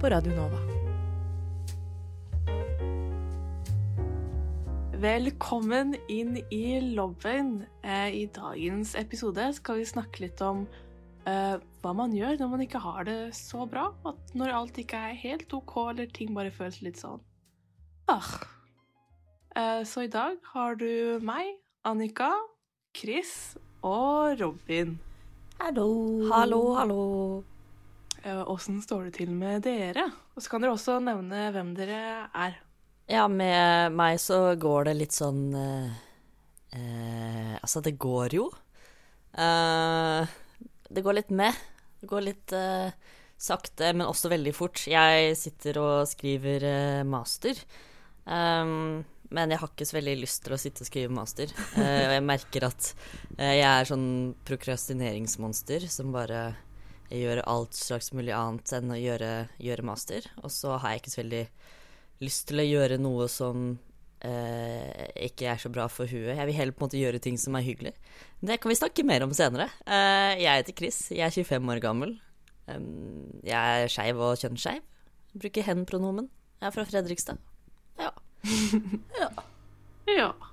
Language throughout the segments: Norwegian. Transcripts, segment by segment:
på Radio Nova. Velkommen inn i lobbyen. Eh, I dagens episode skal vi snakke litt om uh, hva man gjør når man ikke har det så bra. At når alt ikke er helt OK, eller ting bare føles litt sånn ah. uh, så i dag har du meg, Annika, Chris og Robin. Hallo. Hallo, hallo. Eh, Åssen står det til med dere? Og så kan dere også nevne hvem dere er. Ja, med meg så går det litt sånn eh, eh, Altså, det går jo. Eh, det går litt med. Det går litt eh, sakte, men også veldig fort. Jeg sitter og skriver eh, master. Um, men jeg har ikke så veldig lyst til å sitte og skrive master. Og jeg merker at jeg er sånn prokrastineringsmonster som bare gjør alt slags mulig annet enn å gjøre, gjøre master. Og så har jeg ikke så veldig lyst til å gjøre noe som eh, ikke er så bra for huet. Jeg vil heller på en måte gjøre ting som er hyggelig. Det kan vi snakke mer om senere. Eh, jeg heter Chris, jeg er 25 år gammel. Um, jeg er skeiv og kjønnsskeiv. Bruker hen-pronomen. Jeg er fra Fredrikstad. Ja. Ja, Skal-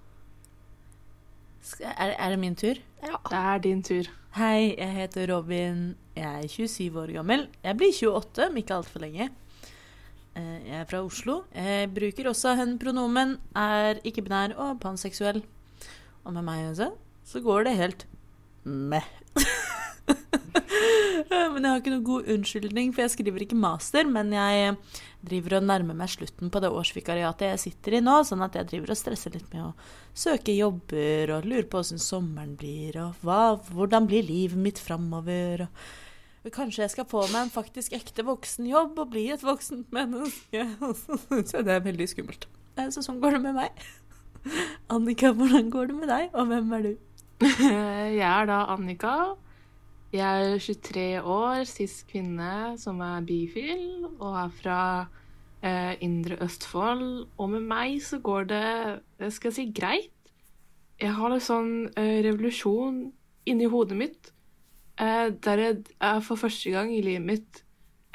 Er, er det min tur? ja. det er din tur. Hei, jeg heter Robin. Jeg er 27 år gammel. Jeg blir 28 om ikke altfor lenge. Eh, Jeg er fra Oslo. Jeg bruker også hen-pronomen, er ikke-binær og panseksuell. Og med meg også, så går det helt meh. men jeg har ikke noen god unnskyldning, for jeg skriver ikke master. Men jeg driver og nærmer meg slutten på det årsvikariatet jeg sitter i nå, sånn at jeg driver og stresser litt med å søke jobber og lurer på åssen sommeren blir, og hva, hvordan blir livet mitt framover. Og kanskje jeg skal få meg en faktisk ekte voksenjobb og bli et voksent menneske. Så det er veldig skummelt. Så sånn går det med meg. Annika, hvordan går det med deg, og hvem er du? Jeg er da Annika. Jeg er 23 år, sist kvinne som er bifil, og er fra eh, Indre Østfold. Og med meg så går det, eh, skal jeg si, greit. Jeg har en sånn eh, revolusjon inni hodet mitt, eh, der jeg eh, for første gang i livet mitt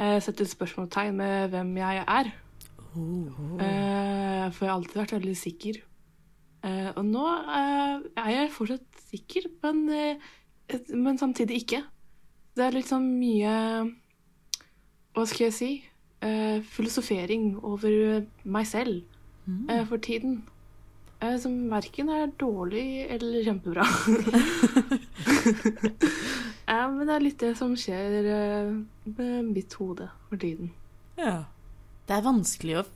eh, setter et spørsmålstegn med hvem jeg er. Eh, for jeg har alltid vært veldig sikker. Og nå er jeg fortsatt sikker, men, eh, men samtidig ikke. Det er sånn mye Hva skal jeg si? Uh, filosofering over meg selv eh, for tiden. Uh, som verken er dårlig eller kjempebra. men det er litt det som skjer med mitt hode for tiden. Ja. Det er vanskelig å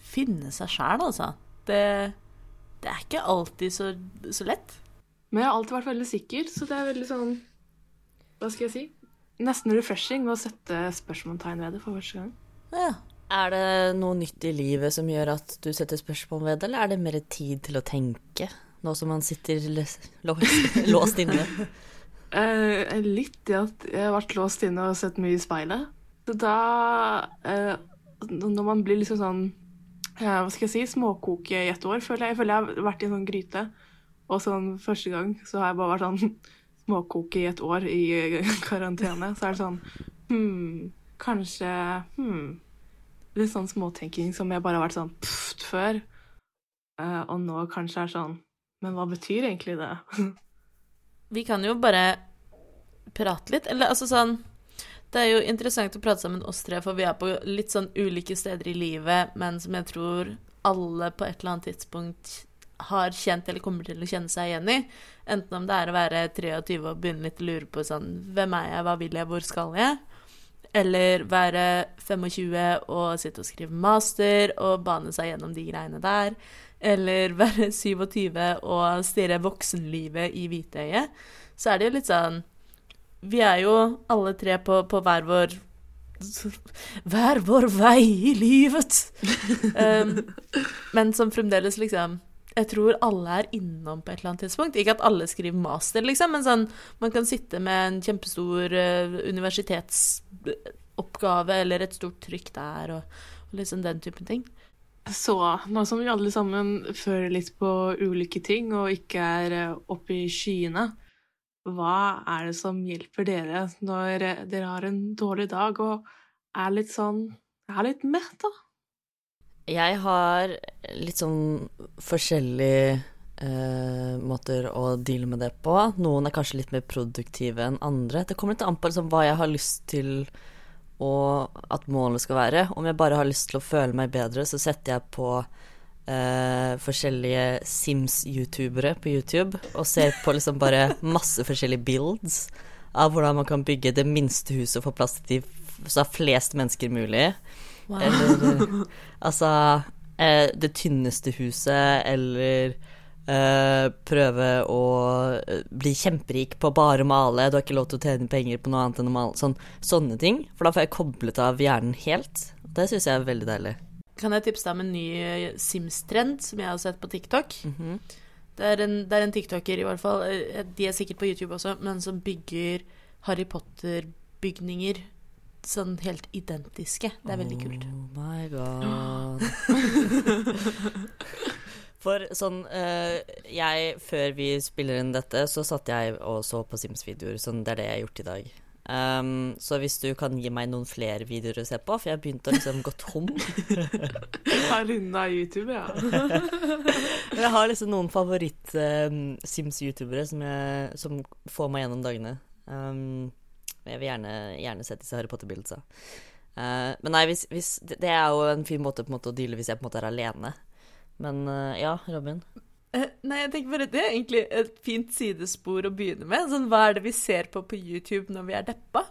finne seg sjæl, altså. Det, det er ikke alltid så, så lett. Men jeg har alltid vært veldig sikker, så det er veldig sånn Hva skal jeg si? Nesten refreshing å sette spørsmålstegn ved det for første gang. Ja. Er det noe nytt i livet som gjør at du setter spørsmål ved det, eller er det mer tid til å tenke, nå som man sitter låst, inne? Eh, litt det at jeg har vært låst inne og sett mye i speilet. Så da eh, Når man blir liksom sånn eh, Hva skal jeg si? Småkoke i ett år, føler jeg. Jeg føler jeg har vært i en sånn gryte. Og sånn første gang så har jeg bare vært sånn småkoke i et år i karantene. Så er det sånn Hm, kanskje Hm. Litt sånn småtenking som jeg bare har vært sånn pft før. Uh, og nå kanskje er sånn Men hva betyr egentlig det? Vi kan jo bare prate litt, eller altså sånn Det er jo interessant å prate sammen oss tre, for vi er på litt sånn ulike steder i livet, men som jeg tror alle på et eller annet tidspunkt har kjent eller kommer til å kjenne seg igjen i. Enten om det er å være 23 og begynne litt å lure på sånn Hvem er jeg, hva vil jeg, hvor skal jeg? Eller være 25 og sitte og skrive master og bane seg gjennom de greiene der. Eller være 27 og stirre voksenlivet i hvitøyet. Så er det jo litt sånn Vi er jo alle tre på, på hver vår Hver vår vei i livet. Um, men som fremdeles liksom Jeg tror alle er innom på et eller annet tidspunkt. Ikke at alle skriver master, liksom, men sånn man kan sitte med en kjempestor uh, universitetsoppgave eller et stort trykk der, og, og liksom den typen ting. Så nå som vi alle sammen føler litt på ulike ting og ikke er eh, oppe i skyene, hva er det som hjelper dere når eh, dere har en dårlig dag og er litt sånn er litt mett, da? Jeg har litt sånn forskjellige eh, måter å deale med det på. Noen er kanskje litt mer produktive enn andre. Det kommer litt an på liksom, hva jeg har lyst til og at målet skal være. Om jeg bare har lyst til å føle meg bedre, så setter jeg på eh, forskjellige Sims-youtubere på YouTube og ser på liksom bare masse forskjellige builds av hvordan man kan bygge det minste huset og få plass til de så flest mennesker mulig. Wow. Eller altså eh, det tynneste huset, eller eh, prøve å eh, bli kjemperik på bare å male, du har ikke lov til å tjene penger på noe annet enn å male. Sånn, sånne ting. For da får jeg koblet av hjernen helt. Det syns jeg er veldig deilig. Kan jeg tipse deg om en ny eh, Sims-trend som jeg har sett på TikTok? Mhm. Det er, en, det er en tiktoker, i hvert fall, eh, de er sikkert på YouTube også, men som bygger Harry Potter-bygninger sånn helt identiske. Det er veldig kult. Oh my god. For sånn eh, Jeg, før vi spiller inn dette, så satt jeg og så på Sims-videoer. Sånn, det er det jeg har gjort i dag. Um, så hvis du kan gi meg noen flere videoer å se på, for jeg begynte å liksom gå tom. Har runda YouTube, ja. Jeg har liksom noen favoritt-Sims-youtubere som, som får meg gjennom dagene. Um, jeg vil gjerne, gjerne se disse Harry Potter-bildene. Uh, men nei, hvis, hvis, det er jo en fin måte, på en måte å deale hvis jeg på en måte er alene. Men uh, ja, Robin. Uh, nei, jeg tenker bare Det er egentlig et fint sidespor å begynne med. Sånn, Hva er det vi ser på på YouTube når vi er deppa?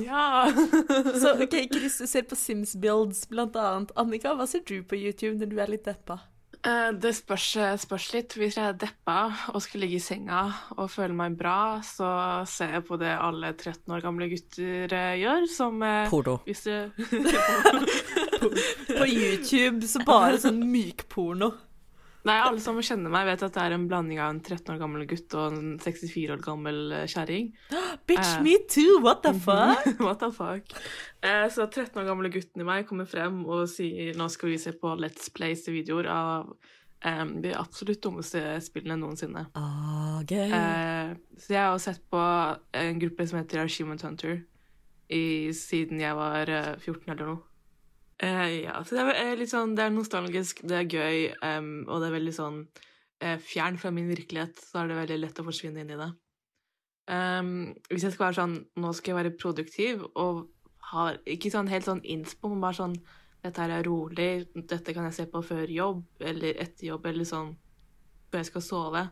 Ja. Så ok, Chris, du ser på Sims Builds blant annet. Annika, hva ser du på YouTube når du er litt deppa? Eh, Det spørs, spørs litt. Hvis jeg er deppa og skal ligge i senga og føle meg bra, så ser jeg på det alle 13 år gamle gutter eh, gjør, som eh, Porno. Hvis du På YouTube så bare sånn mykporno. Nei, alle som kjenner meg, vet at det er en blanding av en 13 år gammel gutt og en 64 år gammel eh, kjerring. Bitch, Eh. me too, what the fuck? What the fuck? Eh, så 13 år gamle gutten i meg kommer frem og sier nå skal vi se på Let's Plays-videoer av um, de absolutt dummeste spillene noensinne. Ah, gøy. Uh, så jeg har sett på en gruppe som heter Achievement Hunter i, siden jeg var eh, 14 eller noe. Eh, ja, så det er, eh, litt sånn, det er nostalgisk, det er gøy, um, og det er veldig sånn uh, fjern fra min virkelighet, så er det veldig lett å forsvinne inn i det. Um, hvis jeg skal være sånn, nå skal jeg være produktiv, og har ikke sånn helt sånn innspo, men bare sånn, dette her er rolig, dette kan jeg se på før jobb, eller etter jobb, eller sånn, før jeg skal sove.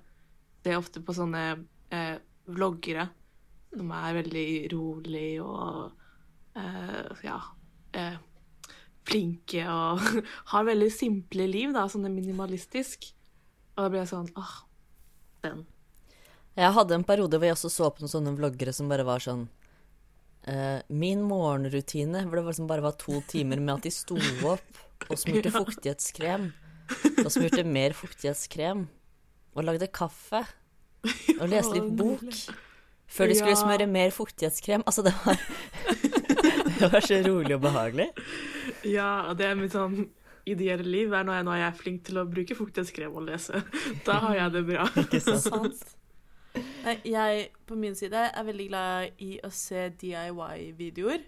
Det er ofte på sånne uh, vloggere som er veldig rolig og ja eh, flinke og har veldig simple liv, da, sånn minimalistisk. Og da blir jeg sånn åh, den. Jeg hadde en periode hvor jeg også så på noen sånne vloggere som bare var sånn uh, Min morgenrutine, hvor det liksom bare var to timer med at de sto opp og smurte fuktighetskrem. Og smurte mer fuktighetskrem. Og lagde kaffe. Og leste litt bok. Før de skulle Ja. smøre mer fuktighetskrem. Altså, det var Det var så rolig og behagelig. Ja, og det er mitt sånn ideelle liv er når jeg, når jeg er flink til å bruke fuktighetskrem og lese. Da har jeg det bra. Ikke Sant. Nei, jeg på min side er veldig glad i å se DIY-videoer.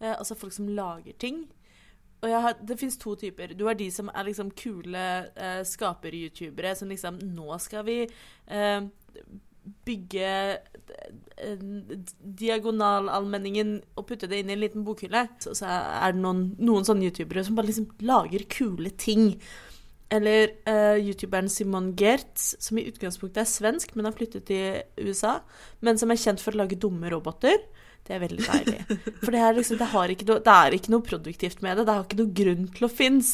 Eh, altså folk som lager ting. Og jeg har, det fins to typer. Du har de som er liksom kule eh, skaper-youtubere som liksom Nå skal vi eh, bygge diagonalallmenningen og putte det inn i en liten bokhylle. Så, så er det noen, noen sånne youtubere som bare liksom lager kule ting. Eller uh, youtuberen Simon Gertz, som i utgangspunktet er svensk, men har flyttet til USA. Men som er kjent for å lage dumme roboter. Det er veldig deilig. For det liksom, det, noe, det er ikke noe produktivt med det. Det har ikke noe grunn til å finnes.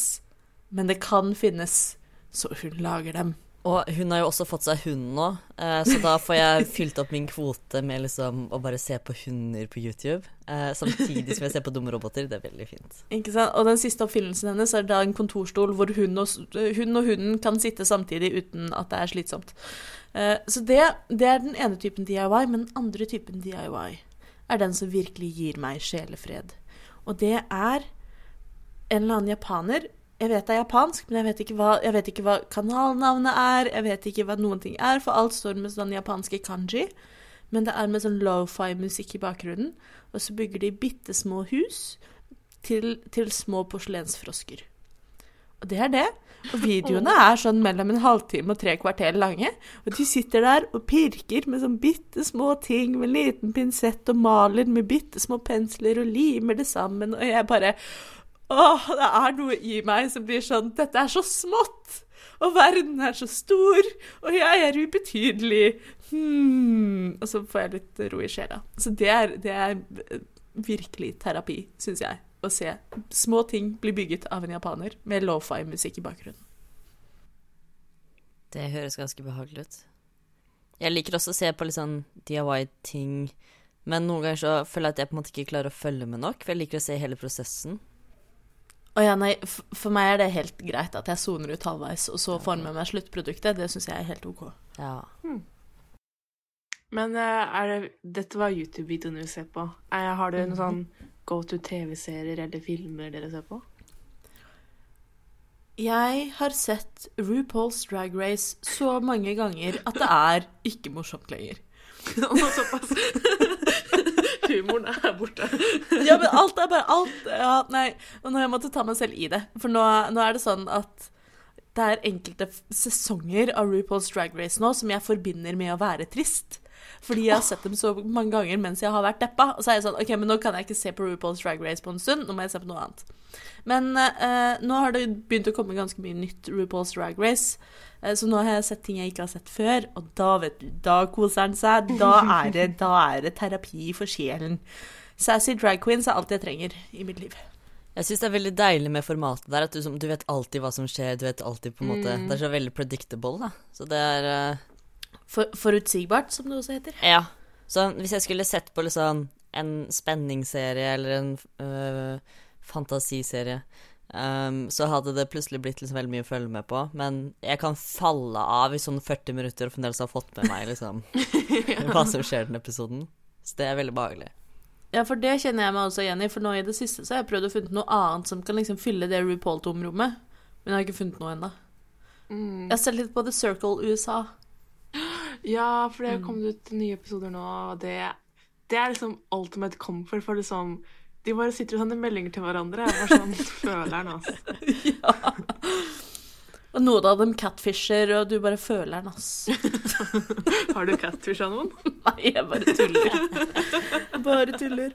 Men det kan finnes. Så hun lager dem. Og hun har jo også fått seg hund nå, eh, så da får jeg fylt opp min kvote med liksom å bare se på hunder på YouTube. Eh, samtidig som jeg ser på dumme roboter. Det er veldig fint. Ikke sant? Og den siste oppfinnelsen hennes er da en kontorstol hvor hun og, hun og hunden kan sitte samtidig uten at det er slitsomt. Eh, Så det, det er den ene typen DIY, men den andre typen DIY er den som virkelig gir meg sjelefred. Og det er en eller annen japaner. Jeg vet det er japansk, men jeg vet ikke hva, jeg vet ikke hva kanalnavnet er. Jeg vet ikke hva noen ting er, for alt står med sånn japanske kanji. Men det er med sånn lofi-musikk i bakgrunnen. Og så bygger de bitte små hus til, til små porselensfrosker. Og det er det. Og videoene er sånn mellom en halvtime og tre kvarter lange. Og de sitter der og pirker med sånn bitte små ting med liten pinsett og maler med bitte små pensler og limer det sammen. Og jeg bare Åh, det er noe i meg som blir sånn Dette er så smått! Og verden er så stor, og jeg er ubetydelig. Hmm. Og så får jeg litt ro i sjela. Så det er, det er virkelig terapi, syns jeg. Å se små ting bli bygget av en japaner med lofi-musikk i bakgrunnen. Det høres ganske behagelig ut. Jeg liker også å se på litt sånn DIY-ting, men noen ganger så føler jeg at jeg på en måte ikke klarer å følge med nok, for jeg liker å se hele prosessen. Og ja, nei, for meg er det helt greit at jeg soner ut halvveis, og så får med meg sluttproduktet. Det syns jeg er helt OK. Ja. Men eh, er det, dette var YouTube-videoen du ser på. Er, har du noen sånn go to TV-serier eller filmer dere ser på? Jeg har sett RuPaul's Drag Race så mange ganger at det er ikke morsomt lenger. Såpass. Humoren er borte. Ja, men alt er bare alt. Ja, nei. Og nå jeg måttet ta meg selv i det. For nå, nå er det sånn at det er enkelte sesonger av RuPaul's Drag Race nå som jeg forbinder med å være trist. Fordi jeg har sett dem så mange ganger mens jeg har vært deppa. Og så er jeg sånn OK, men nå kan jeg ikke se på RuPaul's Drag Race på en stund. Nå må jeg se på noe annet. Men eh, nå har det begynt å komme ganske mye nytt RuPaul's Drag Race. Eh, så nå har jeg sett ting jeg ikke har sett før, og da, vet du, da koser han seg. Da er det, da er det terapi for sjelen. Sassy drag queens er alt jeg trenger i mitt liv. Jeg syns det er veldig deilig med formatet der, at du, som- du vet alltid hva som skjer, du vet alltid på en måte Det er så veldig predictable, da. Så det er uh... For, forutsigbart, som det også heter. Ja. Så hvis jeg skulle sett på liksom en spenningsserie eller en øh, fantasiserie, Um, så hadde det plutselig blitt liksom veldig mye å følge med på. Men jeg kan falle av i sånn 40 minutter og fremdeles ha fått med meg liksom hva som skjer i den episoden. Så det er veldig behagelig. Ja, for det kjenner jeg meg også igjen i, for nå i det siste så har jeg prøvd å funnet noe annet som kan liksom fylle det RuPaul-tomrommet. Men jeg har ikke funnet noe ennå. Mm. Jeg har sett litt på The Circle USA. Ja, for det har kommet ut nye episoder nå, og det, det er liksom ultimate comfort for liksom De bare sitter og sender meldinger til hverandre. Jeg bare sånn føler den, altså. ja. Og noen av dem catfisher, og du bare føler den, ass. Har du catfisha noen? Nei, jeg bare tuller. Bare tuller.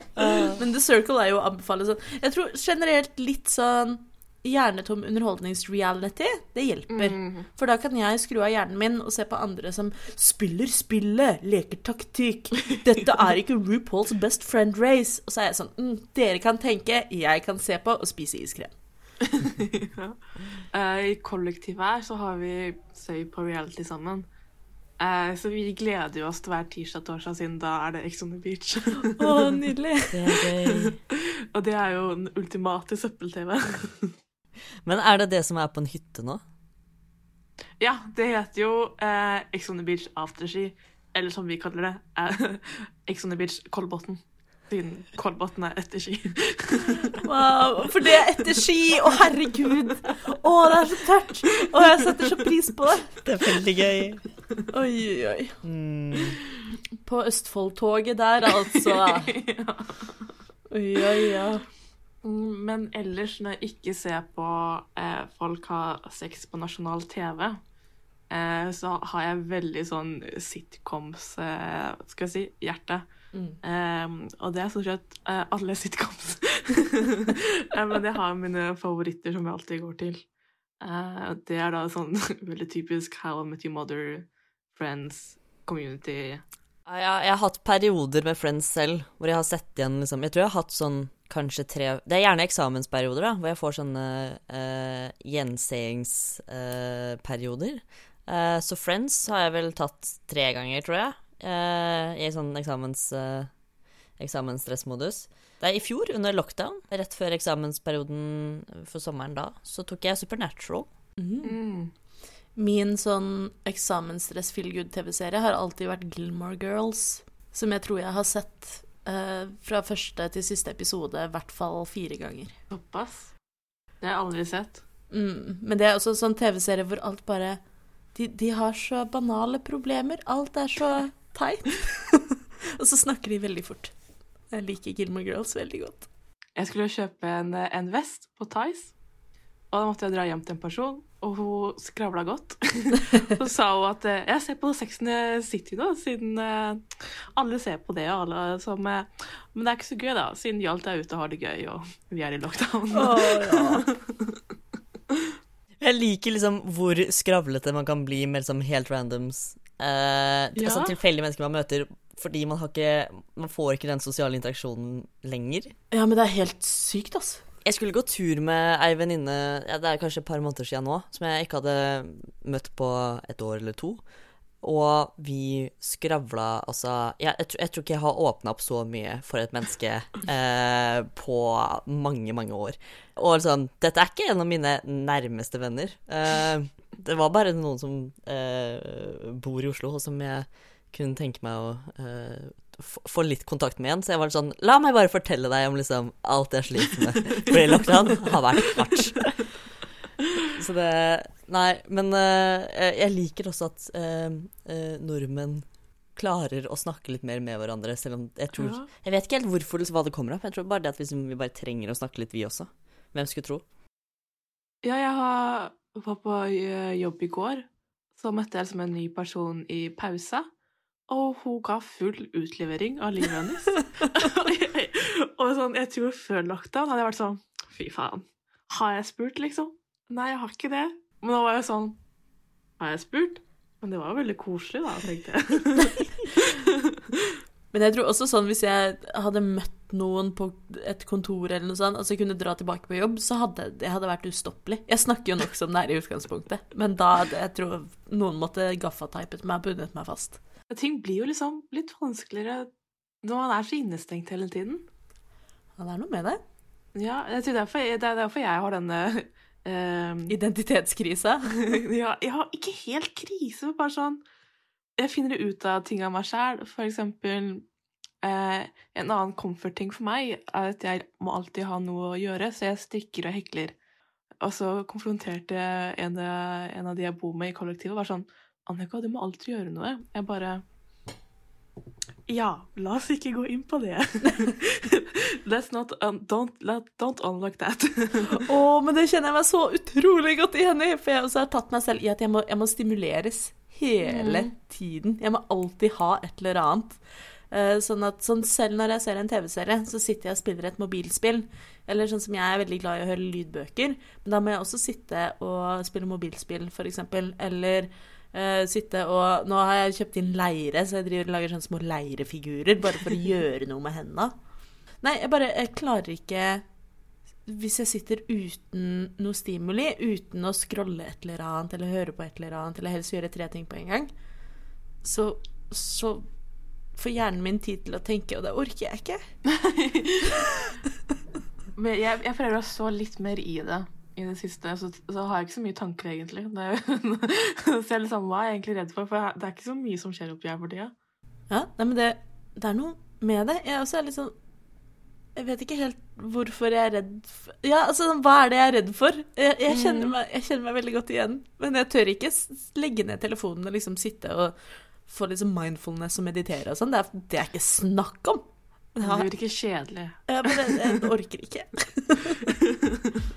Men The Circle er jo å anbefale sånn Jeg tror generelt litt sånn hjernetom underholdningsreality, det hjelper. For da kan jeg skru av hjernen min og se på andre som spiller spillet, leker taktikk. Dette er ikke RuPaul's best friend race. Og så er jeg sånn mm, Dere kan tenke, jeg kan se på og spise iskrem. ja. uh, I kollektivet her så har vi Søy på reality sammen. Uh, så vi gleder jo oss til hver tirsdag torsdag, siden da er det Ex on the Beach. Å, nydelig. Det er gøy. og det er jo den ultimate søppel-TV. Men er det det som er på en hytte nå? ja, det heter jo eh, Ex on the Beach Afterski, eller som vi kaller det, eh, Ex on the Beach Kolbotn. Siden Kolbotn er etter ski. Wow, for det er etter ski! Å, herregud! Å, det er så tørt! Å, jeg setter så pris på det. Det er veldig gøy. Oi, oi, oi. Mm. På Østfoldtoget der, altså. Oi, oi, ja. Men ellers, når jeg ikke ser på eh, folk ha sex på nasjonal TV, eh, så har jeg veldig sånn sitcoms, eh, skal jeg si, hjerte. Mm. Eh, og det er stort sett eh, alle sitcoms. eh, men jeg har mine favoritter som jeg alltid går til. Eh, det er da sånn veldig typisk How I Met Your Mother, Friends, Community Ja, jeg, jeg har hatt perioder med Friends selv hvor jeg har sett igjen liksom Jeg tror jeg har hatt sånn kanskje tre Det er gjerne eksamensperioder, da, hvor jeg får sånne uh, gjenseingsperioder. Uh, så Friends har jeg vel tatt tre ganger, tror jeg, uh, i sånn eksamens, eh, eksamensstressmodus. Det er i fjor, under lockdown, rett før eksamensperioden for sommeren da, så tok jeg Supernatural. Mm. Min sånn eksamensstress feel good-TV-serie har alltid vært Gilmore Girls, som jeg tror jeg har sett eh, fra første til siste episode i hvert fall fire ganger. Såpass. Det har jeg aldri sett. Mm. Men det er også sånn TV-serie hvor alt bare de, de har så banale problemer. Alt er så teit. Og så snakker de veldig fort. Jeg liker Gilmore Girls veldig godt. Jeg skulle kjøpe en, en vest på Tice, og da måtte jeg dra hjem til en person, og hun skravla godt. Så sa hun at eh, jeg ser på Sex and the City nå, siden eh, alle ser på det, alle som eh, Men det er ikke så gøy, da, siden de er ute og har det gøy, og vi er i lockdown. Jeg liker liksom hvor skravlete man kan bli med liksom helt randoms eh, Ja. Altså tilfeldige mennesker man møter, fordi man, har ikke, man får ikke den sosiale interaksjonen lenger. Ja, men det er helt sykt, altså. Jeg skulle gå tur med ei venninne ja, det er kanskje et par måneder siden nå, som jeg ikke hadde møtt på et år eller to. Og vi skravla altså Jeg, jeg, jeg tror ikke jeg har åpna opp så mye for et menneske eh, på mange, mange år. Og liksom Dette er ikke en av mine nærmeste venner. Eh, det var bare noen som eh, bor i Oslo, og som jeg kunne tenke meg å eh, få litt kontakt med igjen. Så jeg var sånn La meg bare fortelle deg om liksom alt jeg sliter med. Fordi lockdown har vært hardt. Så det Nei, men uh, jeg liker også at uh, uh, nordmenn klarer å snakke litt mer med hverandre, selv om jeg tror Ja. Jeg vet ikke helt hvorfor hva det kommer opp. Jeg tror bare det at vi, liksom, vi bare trenger å snakke litt, vi også. Hvem skulle tro? Ja, jeg har, var på jobb i går. Så møtte jeg liksom en ny person i pausa. Og hun ga full utlevering av livet hennes. og, sånn, jeg tror før lockdown hadde jeg vært sånn Fy faen. Har jeg spurt, liksom? Nei, jeg har ikke det. Men da var jeg sånn Har jeg spurt? Men det var jo veldig koselig, da, tenkte jeg. Men jeg tror også sånn hvis jeg hadde møtt noen på et kontor eller noe sånt, altså kunne dra tilbake på jobb, så hadde det hadde vært ustoppelig. Jeg snakker jo nok som det er i utgangspunktet, men da jeg tror noen måtte gaffateipet meg og bundet meg fast. Ting blir jo liksom litt vanskeligere når man er så innestengt hele tiden. Ja, det er noe med det. Ja, jeg tror derfor, det er derfor jeg har denne uh, Identitetskrisa. ja, har ikke helt krise, bare sånn Jeg finner ut av ting av meg sjæl. For eksempel uh, En annen comfort-ting for meg er at jeg må alltid ha noe å gjøre, så jeg strikker og hekler. Og så konfronterte en, en av de jeg bor med i kollektivet, var sånn Annika, du må alltid gjøre noe. Jeg bare Ja, la oss ikke gå inn på det. Let's not un, don't, let, don't unlock that. Å, men det kjenner jeg meg så utrolig godt igjen i, for jeg også har tatt meg selv i at jeg må, jeg må stimuleres hele tiden. Jeg må alltid ha et eller annet. Eh, Sånn at sånn selv når jeg ser en TV-serie, så sitter jeg og spiller et mobilspill. Eller sånn som jeg er veldig glad i å høre lydbøker, men da må jeg også sitte og spille mobilspill, eksempel. Eller eh, sitte og Nå har jeg kjøpt inn leire, så jeg driver og lager sånne små leirefigurer bare for å gjøre noe med hendene. Nei, jeg bare jeg klarer ikke Hvis jeg sitter uten noe stimuli, uten å scrolle et eller annet, eller høre på et eller annet, eller helst gjøre tre ting på en gang, så, så får hjernen min tid til å tenke, og det orker jeg ikke. Men jeg, jeg prøver å så litt mer i det i det siste, så, så har jeg ikke så mye tanker, egentlig. Det så jeg liksom, hva er jeg egentlig redd for? For det er ikke så mye som skjer oppi her for tida. Ja, nei, men det, det er noe med det. Jeg også er litt sånn Jeg vet ikke helt hvorfor jeg er redd for Ja, altså, hva er det jeg er redd for? Jeg, jeg, kjenner, meg, jeg kjenner meg veldig godt igjen, men jeg tør ikke legge ned telefonen og liksom sitte og få liksom mindfulness og meditere og sånn. Det, det er ikke snakk om. Det Ja, virker kjedelig. ja, men jeg, jeg orker ikke.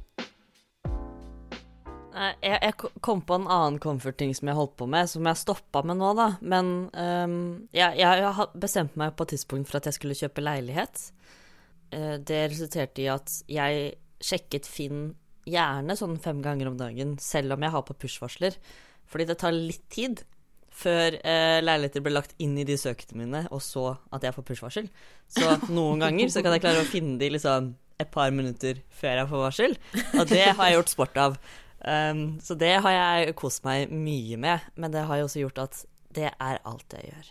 Jeg, jeg kom på en annen comfort-ting som jeg holdt på med, som jeg stoppa med nå, da. Men um, jeg, jeg, bestemte meg på et tidspunkt for at jeg skulle kjøpe leilighet. Eh, det resulterte i at jeg sjekket Finn gjerne sånn fem ganger om dagen, selv om jeg har på push-varsler. Fordi det tar litt tid før eh, leiligheter blir lagt inn i de søkene mine, og så at jeg får push-varsel. Så noen ganger så kan jeg klare å finne de liksom et par minutter før jeg får varsel, og det har jeg gjort sport av. Um, så det har jeg kost meg mye med, men det har jo også gjort at det er alt jeg gjør.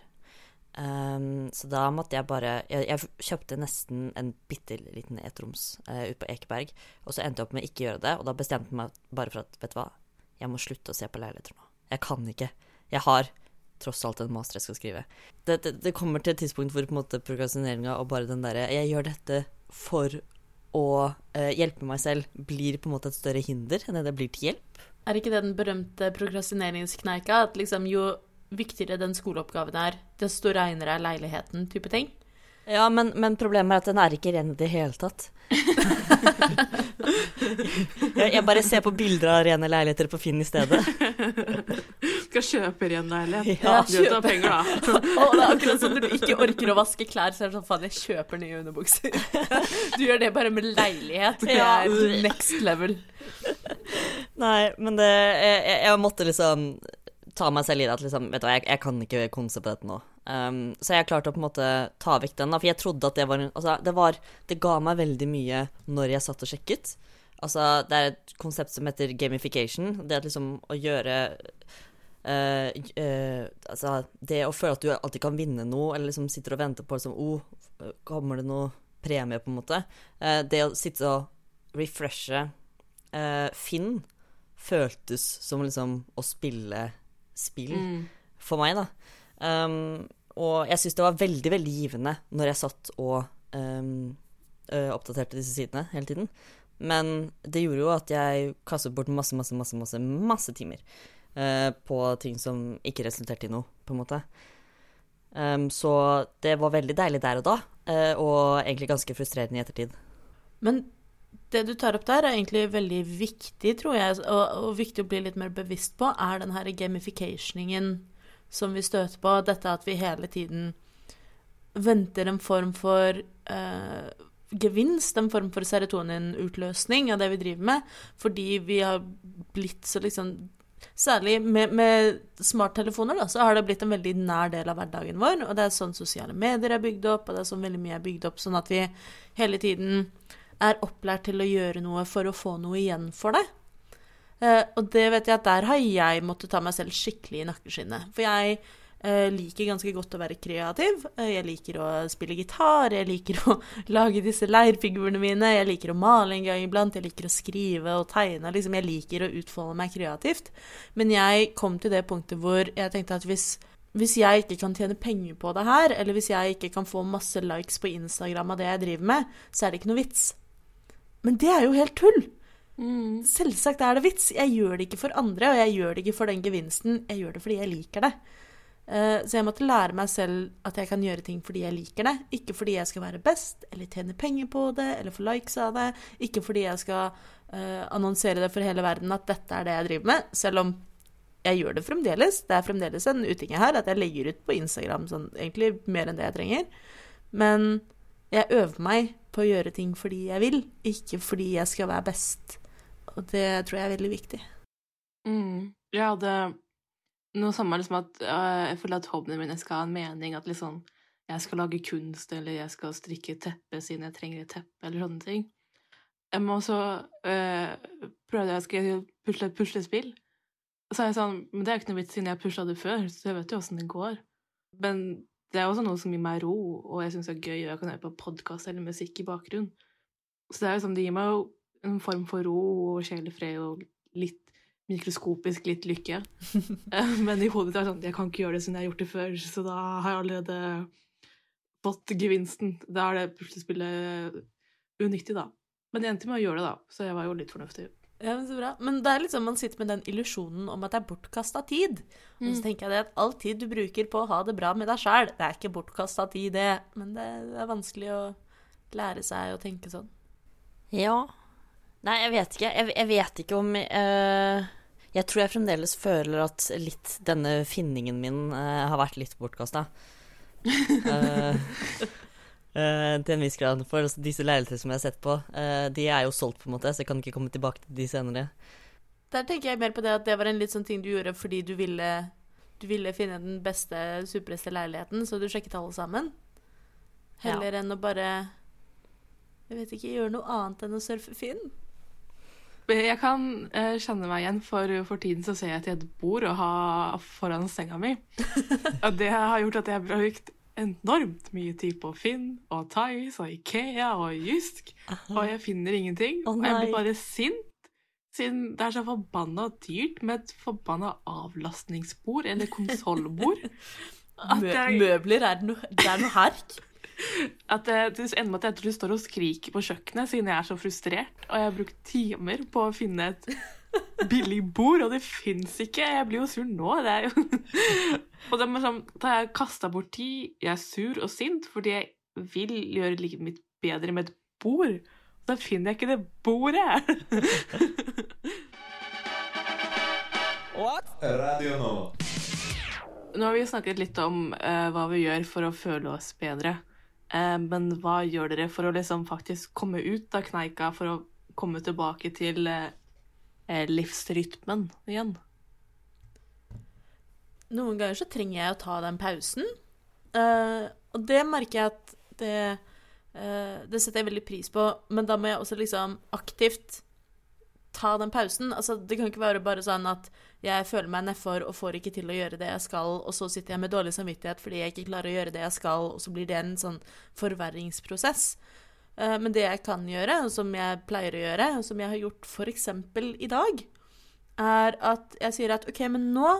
Um, så da måtte jeg bare Jeg, jeg kjøpte nesten en bitte liten ettroms uh, ute på Ekeberg, og så endte jeg opp med ikke gjøre det, og da bestemte jeg meg bare for at vet du hva, jeg må slutte å se på leiligheter nå. Jeg kan ikke. Jeg har tross alt en master jeg skal skrive. Det, det, det kommer til et tidspunkt hvor på en måte prokrastineringa og bare den derre Jeg gjør dette for å eh, hjelpe meg selv, blir på en måte et større hinder enn det blir til hjelp. Er ikke det den berømte prokrastineringskneika? At liksom jo viktigere den skoleoppgaven er, desto reinere er leiligheten, type ting? Ja, men, men problemet er at den er ikke ren i det hele tatt. jeg, jeg bare ser på bilder av rene leiligheter på Finn i stedet. Skal kjøpe ren leilighet. Ja, du tar penger, da. Og det er akkurat som når du ikke orker å vaske klær, så er det sånn faen, jeg kjøper nye underbukser. Du gjør det bare med leilighet. Det Ja. er next level. Nei, men det jeg, jeg, jeg måtte liksom ta meg selv i det at liksom, vet du hva, jeg, jeg kan ikke konse på dette nå. Um, så jeg klarte å på en måte ta vekk den, da, for jeg trodde at det var en Altså, det var Det ga meg veldig mye når jeg satt og sjekket. Altså, det er et konsept som heter gamification. Det at liksom å gjøre uh, uh, Altså, det å føle at du alltid kan vinne noe, eller liksom sitter og venter på liksom oh, kommer det noe premie, på en måte. Uh, det å sitte og refreshe Finn føltes som liksom å spille spill Mm. for meg, da. Um, og jeg syns det var veldig, veldig givende når jeg satt og um, oppdaterte disse sidene hele tiden. Men det gjorde jo at jeg kastet bort masse, masse, masse, masse, masse timer uh, på ting som ikke resulterte i noe, på en måte. Um, så det var veldig deilig der og da, uh, og egentlig ganske frustrerende i ettertid. Men det du tar opp der, er egentlig veldig viktig, tror jeg, og, og viktig å bli litt mer bevisst på, er den her gamificationingen som vi støter på. Dette at vi hele tiden venter en form for eh, gevinst, en form for serotonin-utløsning av det vi driver med, fordi vi har blitt så liksom Særlig med, med smarttelefoner da, så har det blitt en veldig nær del av hverdagen vår. Og det er sånn sosiale medier er bygd opp, og det er sånn veldig mye er bygd opp, sånn at vi hele tiden er opplært til å gjøre noe for å få noe igjen for det. Eh, og det vet jeg at der har jeg måttet ta meg selv skikkelig i nakkeskinnet. For jeg eh, liker ganske godt å være kreativ. Eh, jeg liker å spille gitar, jeg liker å lage disse leirfigurene mine, jeg liker å male en gang iblant, jeg liker å skrive og tegne. Liksom, jeg liker å utfolde meg kreativt. Men jeg kom til det punktet hvor jeg tenkte at hvis hvis jeg ikke kan tjene penger på det her, eller hvis jeg ikke kan få masse likes på Instagram av det jeg driver med, så er det ikke noe vits. Men det er jo helt tull! Mm. Selvsagt er det vits. Jeg gjør det ikke for andre, og jeg gjør det ikke for den gevinsten. Jeg gjør det fordi jeg liker det. Eh, Så jeg måtte lære meg selv at jeg kan gjøre ting fordi jeg liker det. Ikke fordi jeg skal være best, eller tjene penger på det, eller få likes av det. Ikke fordi jeg skal eh, annonsere det for hele verden at dette er det jeg driver med. Selv om jeg gjør det fremdeles. Det er fremdeles en uting her at jeg legger ut på Instagram sånn egentlig mer enn det jeg trenger. Men jeg øver meg på å gjøre ting fordi jeg vil, ikke fordi jeg skal være best. Og det tror jeg er veldig viktig. Mm. Ja, det Noe samme liksom at øh, jeg føler at hobbyene mine skal ha en mening. At liksom jeg skal lage kunst, eller jeg skal strikke teppe siden jeg trenger et teppe, eller sånne ting. Jeg må også øh, prøve jeg skal pusle et puslespill. Så er jeg sånn Men det er ikke noe vits siden jeg pusla det før, så jeg vet jo åssen det går. Men det er også noe som gir meg ro, og jeg syns det er gøy, og jeg kan høre på podkast eller musikk i bakgrunnen. Så det er jo sånn, det gir meg jo en form for ro og sjelefred og litt mikroskopisk litt lykke. Eh, Men i hodet mitt er det sånn Jeg kan ikke gjøre det siden jeg har gjort det før, så da har jeg allerede fått gevinsten. Da er det puslespillet unyttig, da. Men det endte med å gjøre det, da, så jeg var jo litt fornuftig. Ja, men så bra. Men det er liksom man sitter med den illusjonen om at det er bortkasta tid. Og Mm. så tenker jeg det at all tid du bruker på å ha det bra med deg sjæl, det er ikke bortkasta tid, det. Men det er vanskelig å lære seg å tenke sånn. Ja. Nei, jeg vet ikke. Jeg, jeg vet ikke om uh, Jeg tror jeg fremdeles føler at litt denne finningen min uh, har vært litt bortkasta. uh, eh, til en viss grad. For altså, disse leilighetene som jeg har sett på, eh, de er jo solgt, på en måte, så jeg kan ikke komme tilbake til de senere. Der tenker jeg mer på det at det var en litt sånn ting du gjorde fordi du ville, du ville finne den beste, supreste leiligheten, så du sjekket alle sammen. Heller enn å bare Jeg vet ikke, gjøre noe annet enn å surfe Finn. Jeg kan uh, kjenne meg igjen, for for tiden så ser jeg til et bord og har foran senga mi. Og det har gjort at jeg har brukt enormt mye tid på Finn og Tice og Ikea og Jysk, og jeg finner ingenting. Oh, og jeg blir bare sint, siden det er så forbanna dyrt med et forbanna avlastningsbord eller konsollbord. Mø møbler er noe, det er noe herk. At det, det ender med at jeg står og skriker på kjøkkenet siden jeg er så frustrert. Og jeg har brukt timer på å finne et billig bord, og det fins ikke. Jeg blir jo sur nå. Det er jo Og det er sånn, da har jeg kasta bort tid. Jeg er sur og sint fordi jeg vil gjøre livet mitt bedre med et bord. Og Da finner jeg ikke det bordet. Radio Nova. Nå har vi snakket litt om uh, hva vi gjør for å føle oss bedre. Eh, men hva gjør dere for å liksom faktisk komme ut av kneika, for å komme tilbake til eh, eh, livsrytmen igjen? Noen ganger så trenger jeg å ta den pausen. Og det merker jeg at det Det setter jeg veldig pris på, men da må jeg også liksom aktivt ta den pausen. Altså, det kan ikke være bare sånn at jeg føler meg nedfor og får ikke til å gjøre det jeg skal, og så sitter jeg med dårlig samvittighet fordi jeg ikke klarer å gjøre det jeg skal, og så blir det en sånn forverringsprosess. Eh, Men det jeg kan gjøre, og som jeg pleier å gjøre, og som jeg har gjort f.eks. i dag, er at jeg sier at OK, men nå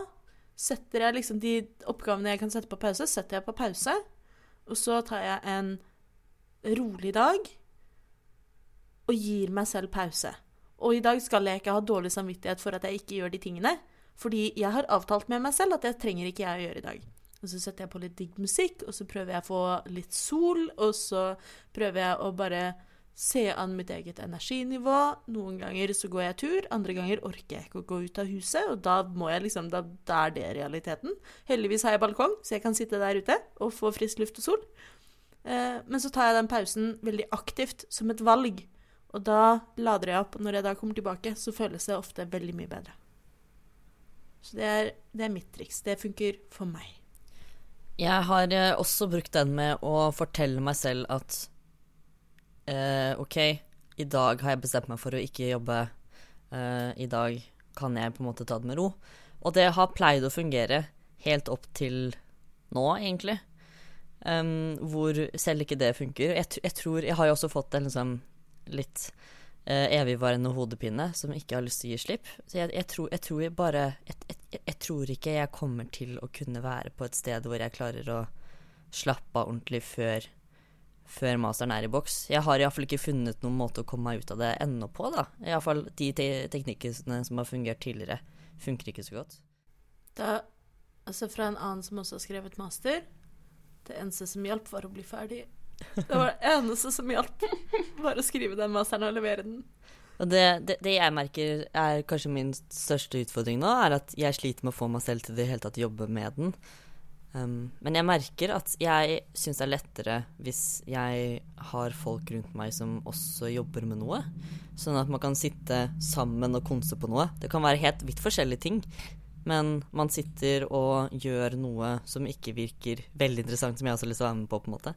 setter jeg liksom de oppgavene jeg kan sette på pause, setter jeg på pause. Og så tar jeg en rolig dag og gir meg selv pause. Og i dag skal jeg ikke ha dårlig samvittighet for at jeg ikke gjør de tingene. Fordi jeg har avtalt med meg selv at det trenger ikke jeg å gjøre i dag. Og så setter jeg på litt digg musikk, og så prøver jeg å få litt sol, og så prøver jeg å bare se an mitt eget energinivå. Noen ganger så går jeg tur, andre ganger orker jeg ikke å gå ut av huset, og da må jeg liksom Da, da er det realiteten. Heldigvis har jeg balkong, så jeg kan sitte der ute og få frisk luft og sol. Eh, men så tar jeg den pausen veldig aktivt, som et valg. Og da lader jeg opp, og når jeg da kommer tilbake, så føles det ofte veldig mye bedre. Så det er, det er mitt triks. Det funker for meg. Jeg har eh, også brukt den med å fortelle meg selv at eh, OK, i dag har jeg bestemt meg for å ikke jobbe. Eh, I dag kan jeg på en måte ta det med ro. Og det har pleid å fungere helt opp til nå, egentlig. Um, hvor selv ikke det funker. Jeg, jeg tror Jeg har jo også fått en liksom litt uh, evigvarende hodepine som ikke har lyst til å gi slipp. Så jeg, jeg, tror, jeg tror jeg bare jeg, jeg, tror ikke jeg kommer til å kunne være på et sted hvor jeg klarer å slappe av ordentlig før, før masteren er i boks. Jeg har iallfall ikke funnet noen måte å komme meg ut av det ennå på, da. Iallfall de te teknikkene som har fungert tidligere, funker ikke så godt. Da, altså fra en annen som også har skrevet master Det eneste som hjalp, var å bli ferdig. Det var det eneste som hjalp. Bare å skrive den masteren og levere den. Og det, det, det jeg merker er kanskje min største utfordring nå, er at jeg sliter med å få meg selv til det hele tatt jobbe med den. Um, men jeg merker at jeg syns det er lettere hvis jeg har folk rundt meg som også jobber med noe. Sånn at man kan sitte sammen og konse på noe. Det kan være helt vidt forskjellige ting. Men man sitter og gjør noe som ikke virker veldig interessant, som jeg også har lyst til å være med på, på en måte.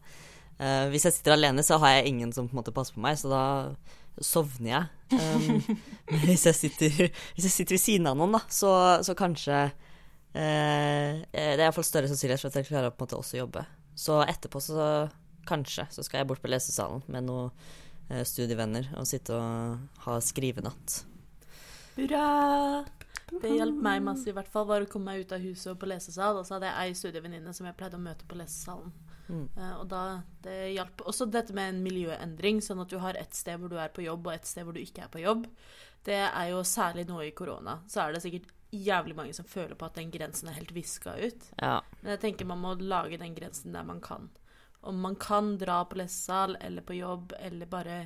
Eh, hvis jeg sitter alene, så har jeg ingen som på en måte passer på meg, så da sovner jeg. Um, men hvis jeg, sitter, hvis jeg sitter ved siden av noen, da, så, så kanskje uh, Det er iallfall større sannsynlighet for at jeg klarer å på en måte også jobbe. Så etterpå så kanskje så skal jeg bort på lesesalen med noen uh, studievenner og sitte og ha skrivenatt. Hurra! Det hjalp meg masse, i hvert fall, var å komme meg ut av huset og på lesesal. Og så hadde jeg ei studievenninne som jeg pleide å møte på lesesalen. Mm. Eh, og da, det hjalp. Også dette med en miljøendring, sånn at du har ett sted hvor du er på jobb, og ett sted hvor du ikke er på jobb. Det er jo særlig nå i korona. Så er det sikkert jævlig mange som føler på at den grensen er helt viska ut. Ja. Men jeg tenker man må lage den grensen der man kan. Om man kan dra på lesesal eller på jobb eller bare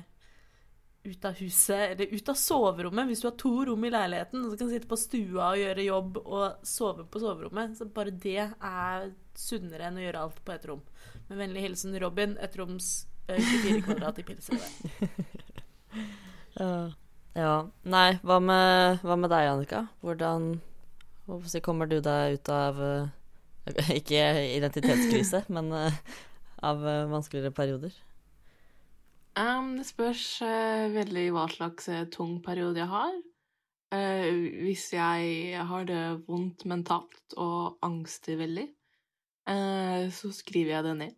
ut av huset, eller ut av soverommet, hvis du har to rom i leiligheten, så kan sitte på stua og gjøre jobb og sove på soverommet. Så bare det er sunnere enn å gjøre alt på ett rom. Med vennlig hilsen Robin, ett roms eh, 24 kvadrat i Pilsrød. Ja. ja. Nei, hva med, hva med deg, Annika? Hvordan kommer du deg ut av eh, Ikke identitetskrise, men eh, av eh, vanskeligere perioder? Um, det spørs uh, veldig hva slags eh, tung periode jeg har. Uh, hvis jeg har det vondt mentalt og angster veldig, så skriver jeg det ned.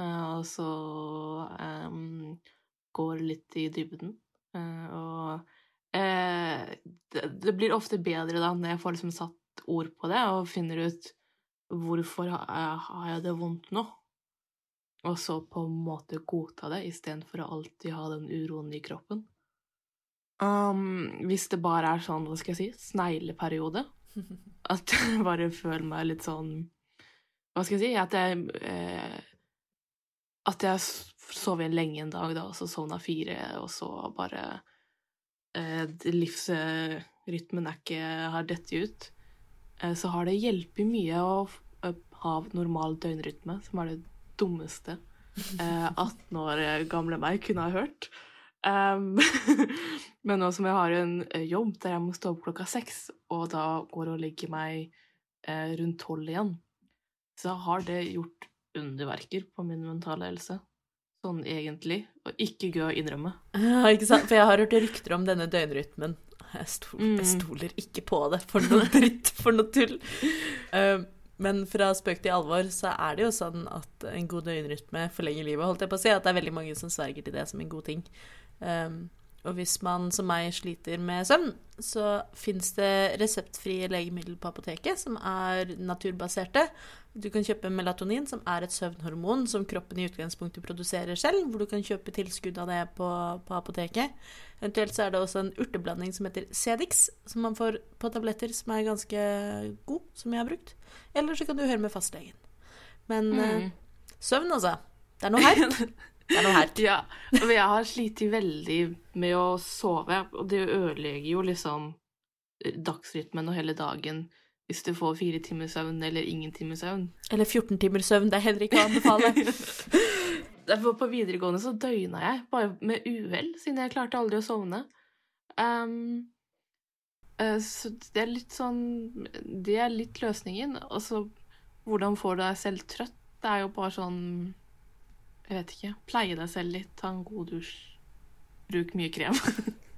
Og så um, går litt i dybden. Og det, det blir ofte bedre da når jeg får liksom satt ord på det, og finner ut hvorfor har jeg det vondt nå. Og så på en måte godta det, istedenfor å alltid ha den uroen i kroppen. Um, hvis det bare er sånn, hva skal jeg si, snegleperiode, at jeg bare føler meg litt sånn Hva skal jeg si? At jeg eh, At jeg sov igjen lenge en dag, da, og så sovna fire, og så bare eh, Livsrytmen er ikke har dette ut. Eh, så har det hjulpet mye å ha normal døgnrytme, som er det dummeste eh, 18 år gamle meg kunne ha hørt. Um, men nå som jeg har en eh, jobb der jeg må stå opp klokka seks, og da går og legger meg eh, rundt tolv igjen, så har det gjort underverker på min mentale helse. Sånn egentlig. Og ikke gøy å innrømme. Ja, ikke sant? For jeg har hørt rykter om denne døgnrytmen. Jeg, stol, jeg Mm. stoler ikke på det. For noe dritt, for noe tull. Eh, men fra spøk til alvor så er det jo sånn at en god døgnrytme forlenger livet. holdt jeg på å si, At det er veldig mange som sverger til det som en god ting. Um, og hvis man som meg sliter med søvn, så fins det reseptfrie legemidler på apoteket som er naturbaserte. Du kan kjøpe melatonin, som er et søvnhormon som kroppen i utgangspunktet produserer selv, hvor du kan kjøpe tilskudd av det på, på apoteket. Eventuelt så er det også en urteblanding som heter Cedix, som man får på tabletter, som er ganske god, som jeg har brukt. Eller så kan du høre med fastlegen. Men mm. søvn, altså. Det er noe her. Det er noe her. Ja, og jeg har slitt veldig med å sove, og det ødelegger jo liksom dagsrytmen og hele dagen hvis du får fire timer søvn eller ingen timer søvn. Eller 14 timer søvn. Det er heller ikke å anbefale. Derfor på videregående så døgna jeg, bare med uhell, siden jeg klarte aldri å sovne. Um, eh, så det er litt sånn Det er litt løsningen. Og så hvordan får du deg selv trøtt? Det er jo bare sånn Jeg vet ikke. Pleie deg selv litt, ta en god dusj. Bruk mye krem.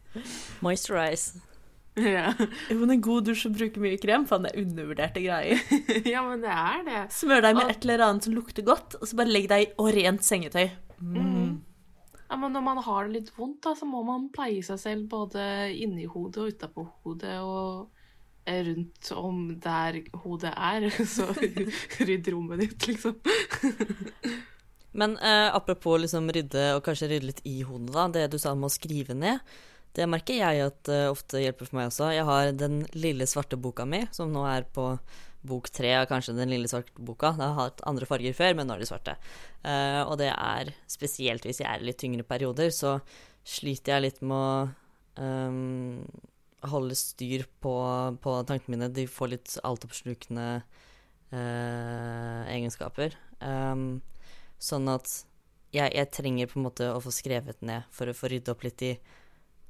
Moisturize. ja. Jo, men en god dusj og bruke mye krem, faen, det er undervurderte greier. ja, men det er det. Smør deg med et eller annet som lukter godt, og så bare legg deg i og rent sengetøy. Mm. Ja, men når man har det litt vondt, da, så må man pleie seg selv både inni hodet og utapå hodet og rundt om der hodet er. Så rydd rommet ditt, liksom. Men eh, apropos liksom rydde, og kanskje rydde litt i hodet, da. Det du sa om å skrive ned. Det merker jeg at uh, ofte hjelper for meg også. Jeg har den lille svarte boka mi, som nå er på bok tre av kanskje den lille svarte boka. Den har hatt andre farger før, men nå er de svarte. Uh, og det er spesielt hvis jeg er i litt tyngre perioder, så sliter jeg litt med å um, holde styr på, på tankene mine. De får litt altoppslukende uh, egenskaper. Um, Sånn at jeg, jeg trenger på en måte å få skrevet ned for å få rydde opp litt i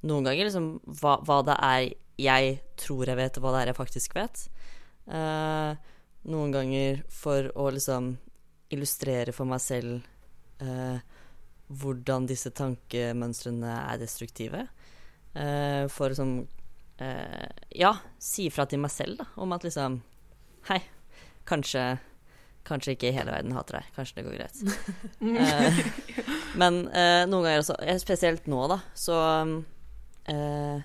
noen ganger liksom hva, hva det er jeg tror jeg vet, og hva det er jeg faktisk vet. Uh, noen ganger for å liksom illustrere for meg selv uh, hvordan disse tankemønstrene er destruktive. Uh, for liksom Ja, si ifra til meg selv, da, om at liksom Hei, kanskje Kanskje ikke hele verden hater deg. Kanskje det går greit. uh, men uh, noen ganger også, eh, spesielt nå, da, så uh,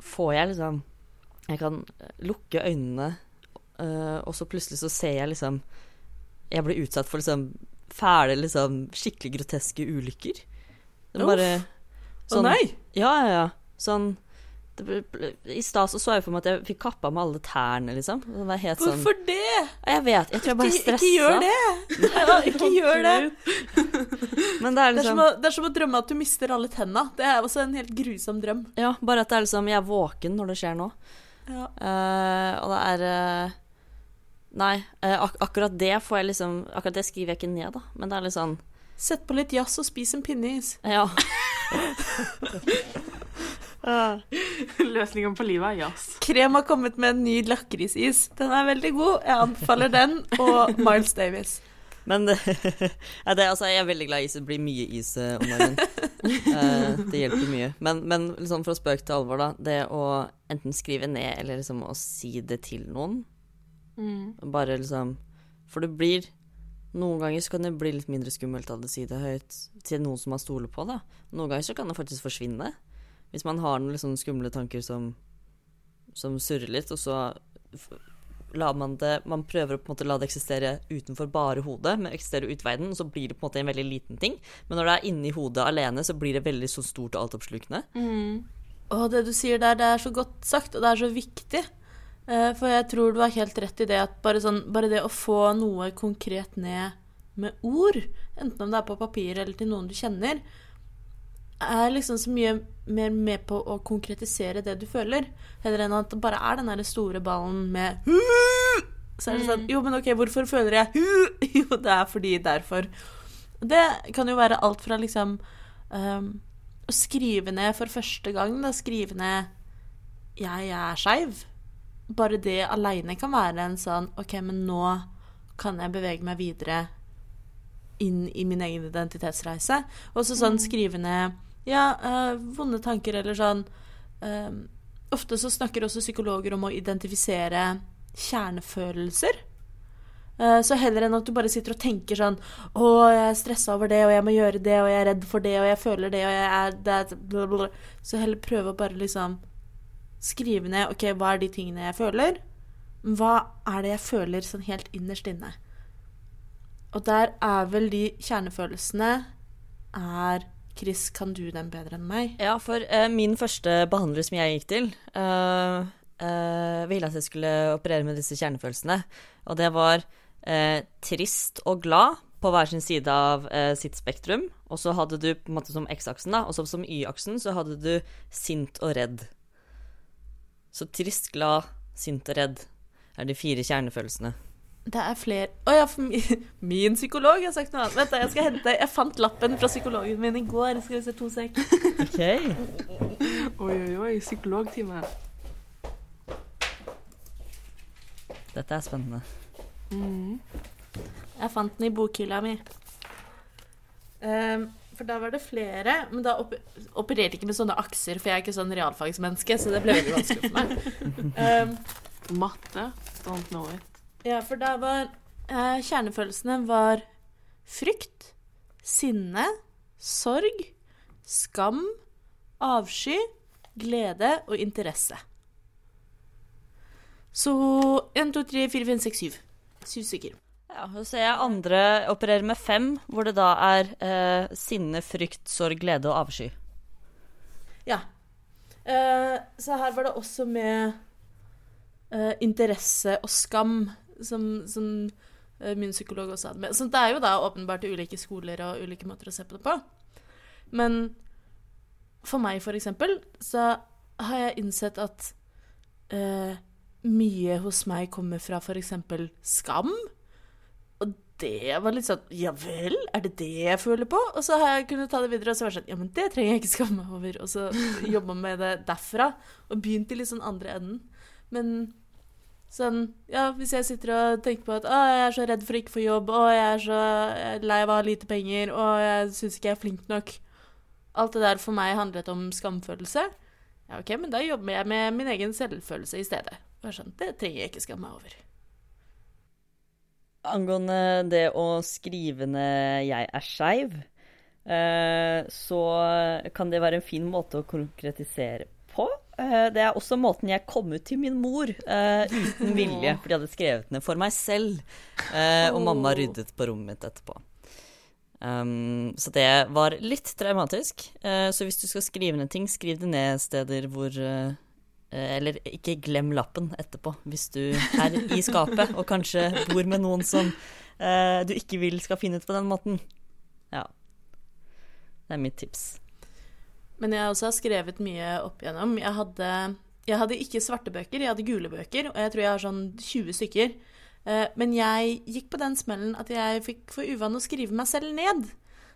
får jeg liksom Jeg kan lukke øynene, og så plutselig så ser jeg liksom Jeg blir utsatt for liksom fæle, liksom skikkelig groteske ulykker. Det er Uff. Sånn, Å nei! Ja, ja, ja. Sånn I stad så så jeg for meg at jeg fikk kappa med alle tærne, liksom. Det var helt sånn Hvorfor det? Jeg vet. Jeg tror jeg bare er stressa. ikke gjør det! Ja, ikke gjør det. Men det er Det er, som liksom å, det er som å drømme at du mister alle tenna. Det er også en helt grusom drøm. Ja, bare at det er liksom Jeg er våken når det skjer nå. Ja. Uh, og det er uh, Nei, eh, ak akkurat det får jeg liksom Akkurat det skriver jeg ikke ned, da. Men det er litt sånn Sett på litt jazz og spis en pinneis. Ja. Løsningen på livet er jazz. Krem har kommet med en ny lakrisis. Den er veldig god. Jeg anbefaler den og Miles Davis. Men det, ja, det, altså, jeg er veldig glad i is. Det blir mye is eh, om dagen. Eh, det hjelper mye. Men, men liksom fra spøk til alvor, da. Det å enten skrive ned eller liksom å si det til noen. Bare liksom For det blir Noen ganger så kan det bli litt mindre skummelt av å si det høyt til noen som man stoler på, da. Noen ganger så kan det faktisk forsvinne. Hvis man har noen liksom skumle tanker som, som surrer litt, og så lar man det Man prøver å på en måte la det eksistere utenfor bare hodet, men eksistere ut verden, og så blir det på en måte en veldig liten ting. Men når det er inni hodet alene, så blir det veldig så stort og altoppslukende. Og det du sier der, det er så godt sagt, og det er så viktig. Eh, For jeg tror du har helt rett i det at bare, sånn, bare det å få noe konkret ned med ord, enten om det er på papir eller til noen du kjenner, er liksom så mye mer med på å konkretisere det du føler, heller enn at det bare er den der store ballen med Så er det sånn Jo, men OK, hvorfor føler jeg Jo, det er fordi derfor. Det kan jo være alt fra liksom um, å skrive ned for første gang, da, skrive ned 'jeg er skeiv'. Bare det aleine kan være en sånn OK, men nå kan jeg bevege meg videre inn i min egen identitetsreise. Og så sånn skrive ned ja, eh, vonde tanker eller sånn eh, Ofte så snakker også psykologer om å identifisere kjernefølelser. Eh, Så heller enn at du bare sitter og tenker sånn Å, jeg er stressa over det, og jeg må gjøre det, og jeg er redd for det, og jeg føler det, og jeg er det. Så heller prøve å bare liksom skrive ned OK, hva er de tingene jeg føler? Hva er det jeg føler sånn helt innerst inne? Og der er vel de kjernefølelsene er Chris, kan du den bedre enn meg? Ja, for uh, min første behandler som jeg gikk til, uh, uh, ville at jeg skulle operere med disse kjernefølelsene. Og det var trist og glad på hver sin side av sitt spektrum. Og så hadde du på en måte som X-aksen, da, og så som Y-aksen så hadde du sint og redd. Så trist, glad, sint og redd er de fire kjernefølelsene. Det er flere Å ja, for min, min psykolog har sagt noe annet. Vent, da, jeg skal hente Jeg fant lappen fra psykologen min i går. Skal vi se to sek. Okay. Oi, oi, oi. Psykologtime. Dette er spennende. Jeg fant den i bokhylla mi. Um, for da var det flere, men da op opererte jeg ikke med sånne akser, for jeg er ikke sånn realfagsmenneske, så det ble veldig vanskelig for meg. Um, Matte. Don't know it. Ja, for da var eh, Kjernefølelsene var frykt, sinne, sorg, skam, avsky, glede og interesse. Så 1, 2, 3, 4, 5, 6, 7. Syv stykker. Ja, så ser jeg andre opererer med fem, hvor det da er eh, sinne, frykt, sorg, glede og avsky. Ja. Eh, så her var det også med eh, interesse og skam, som, som eh, min psykolog også hadde med. Så det er jo da åpenbart ulike skoler og ulike måter å se på det på. Men for meg, for eksempel, så har jeg innsett at uh, mye hos meg kommer fra eksempel skam. Og det var litt sånn Ja vel, er det det jeg føler på? Og så har jeg kunnet ta det videre og så vært sånn Ja, men det trenger jeg ikke skamme meg over. Og så jobba med det derfra. Og begynt i litt sånn andre enden. Men sånn Ja, hvis jeg sitter og tenker på at å, jeg er så redd for å ikke få jobb, og jeg er så lei av å ha lite penger, og jeg syns ikke jeg er flink nok Alt det der for meg handlet om skamfølelse. Ja, OK, men da jobber jeg med min egen selvfølelse i stedet. Sånn, Det trenger jeg ikke skamme meg over. Angående det å skrive ned 'jeg er skeiv', eh, så kan det være en fin måte å konkretisere på. Eh, det er også måten jeg kom ut til min mor uh, uten vilje, for de hadde skrevet ned for meg selv. Uh, og mamma ryddet på rommet mitt etterpå. Um, så det var litt traumatisk. Uh, så hvis du skal skrive ned ting, skriv det ned steder hvor Eller ikke glem lappen etterpå, hvis du er i skapet og kanskje bor med noen som du ikke vil skal finne ut på den måten. Ja. Det er mitt tips. Men jeg også har skrevet mye opp igjennom. Jeg hadde, jeg hadde ikke svarte bøker, jeg hadde gule bøker, og jeg tror jeg har sånn 20 stykker. Eh, Men jeg gikk på den smellen at jeg fikk for uvane å skrive meg selv ned.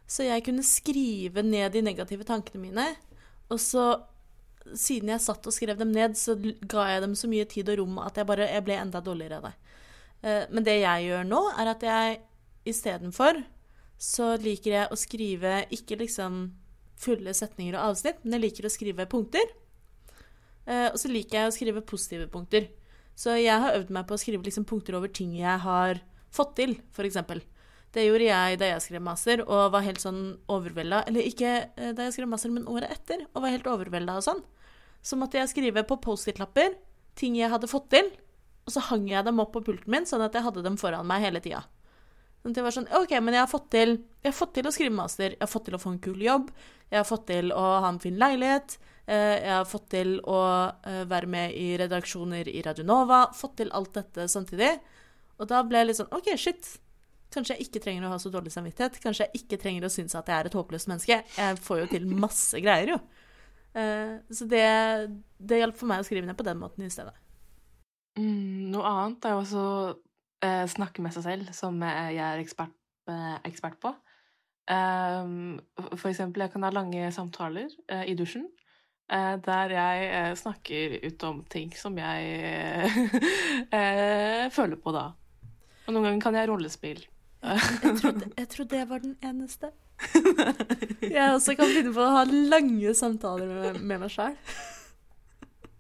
Så jeg kunne skrive ned de negative tankene mine, og så siden jeg satt og skrev dem ned, så ga jeg dem så mye tid og rom at jeg bare jeg ble enda dårligere av det. Eh, Men det jeg gjør nå, er at jeg istedenfor så liker jeg å skrive ikke liksom fulle setninger og avsnitt, men jeg liker å skrive punkter. Eh, og så liker jeg å skrive positive punkter. Så jeg har øvd meg på å skrive liksom punkter over ting jeg har fått til, f.eks. Det gjorde jeg da jeg skrev master og var helt sånn overvelda. Eller ikke eh, da jeg skrev master, men året etter, og var helt overvelda og sånn. Så måtte jeg skrive på Post-It-lapper ting jeg hadde fått til, og så hang jeg dem opp på pulten min, sånn at jeg hadde dem foran meg hele tida. Sånn jeg var sånn OK, men jeg har, fått til, har fått til å skrive master, jeg har fått til å få en kul jobb, jeg har fått til å ha en fin leilighet, eh, jeg har fått til å eh, være med i redaksjoner i Radio Nova, fått til alt dette samtidig. Og da ble jeg litt sånn OK, shit. Kanskje jeg ikke trenger å ha så dårlig samvittighet. Kanskje jeg ikke trenger å synes at jeg er et håpløst menneske. Jeg får jo til masse greier, jo. Eh, så det, det hjalp for meg å skrive ned på den måten i stedet. Mm, noe annet er jo også snakke med seg selv, som eh, jeg er ekspert, eh, ekspert på. Um, for eksempel, jeg kan ha lange samtaler eh, i dusjen. eh, der jeg eh, snakker ut om ting som jeg eh, føler på da. Og noen ganger kan jeg rollespill. Jeg trodde, jeg trodde jeg var den eneste. Jeg også kan finne på å ha lange samtaler med, med meg sjøl.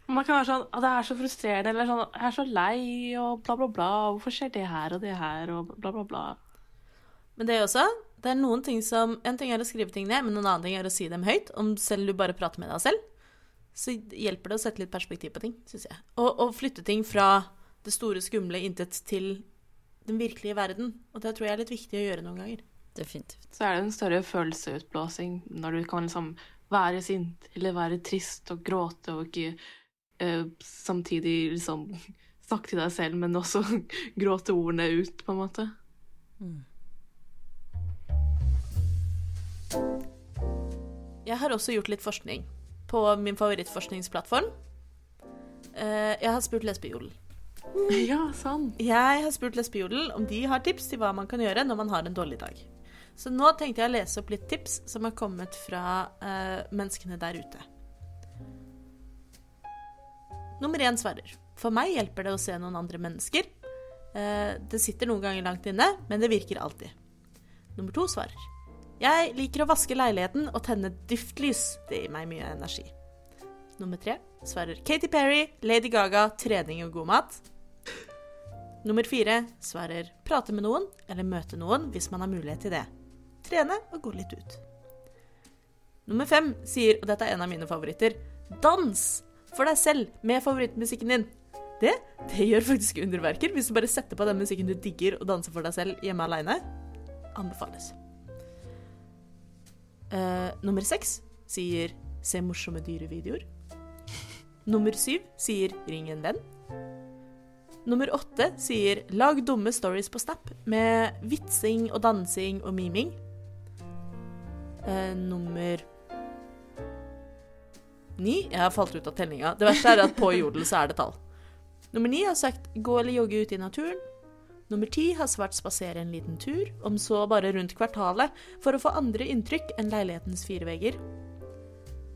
Man kan være sånn at Det er så frustrerende, eller sånn Jeg er så lei, og bla, bla, bla. Hvorfor skjer det her og det her, og bla, bla, bla. Men det er også det er noen ting som En ting er å skrive ting ned, men en annen ting er å si dem høyt. Om selv du bare prater med deg selv, så hjelper det å sette litt perspektiv på ting, syns jeg. Og, og flytte ting fra det store, skumle intet til den virkelige verden. Og det tror jeg er litt viktig å gjøre noen ganger. Definitivt. Så er det en større følelseutblåsing når du kan liksom være sint eller være trist og gråte og ikke eh, samtidig liksom snakke til deg selv, men også gråte ordene ut, på en måte. Jeg har også gjort litt forskning på min favorittforskningsplattform. Eh, Jeg har spurt Lesbejodel. Ja, sant Jeg har spurt Lesbejodel om de har tips til hva man kan gjøre når man har en dårlig dag. Så nå tenkte jeg å lese opp litt tips som har kommet fra eh, menneskene der ute. Nummer én svarer. For meg hjelper det å se noen andre mennesker. Eh, det sitter noen ganger langt inne, men det virker alltid. Nummer to svarer. Jeg liker å vaske leiligheten og tenne duftlys. Det gir meg mye energi. Nummer tre svarer Katy Perry, Lady Gaga, trening og god mat. Nummer fire svarer prate med noen eller møte noen hvis man har mulighet til det. Trene og gå litt ut. Nummer fem sier, og dette er en av mine favoritter, dans for deg selv med favorittmusikken din. Det, det gjør faktisk underverker hvis du bare setter på den musikken du digger og danser for deg selv hjemme aleine. Anbefales. Uh, nummer seks sier se morsomme dyrevideoer. Nummer syv sier ring en venn. Nummer åtte sier lag dumme stories på Snap med vitsing og dansing og miming. Eh, nummer ni Jeg har falt ut av tellinga. Det verste er at på Jodel så er det tall. Nummer ni har sagt gå eller jogge ute i naturen. Nummer ti har svart spasere en liten tur, om så bare rundt kvartalet, for å få andre inntrykk enn leilighetens fire vegger.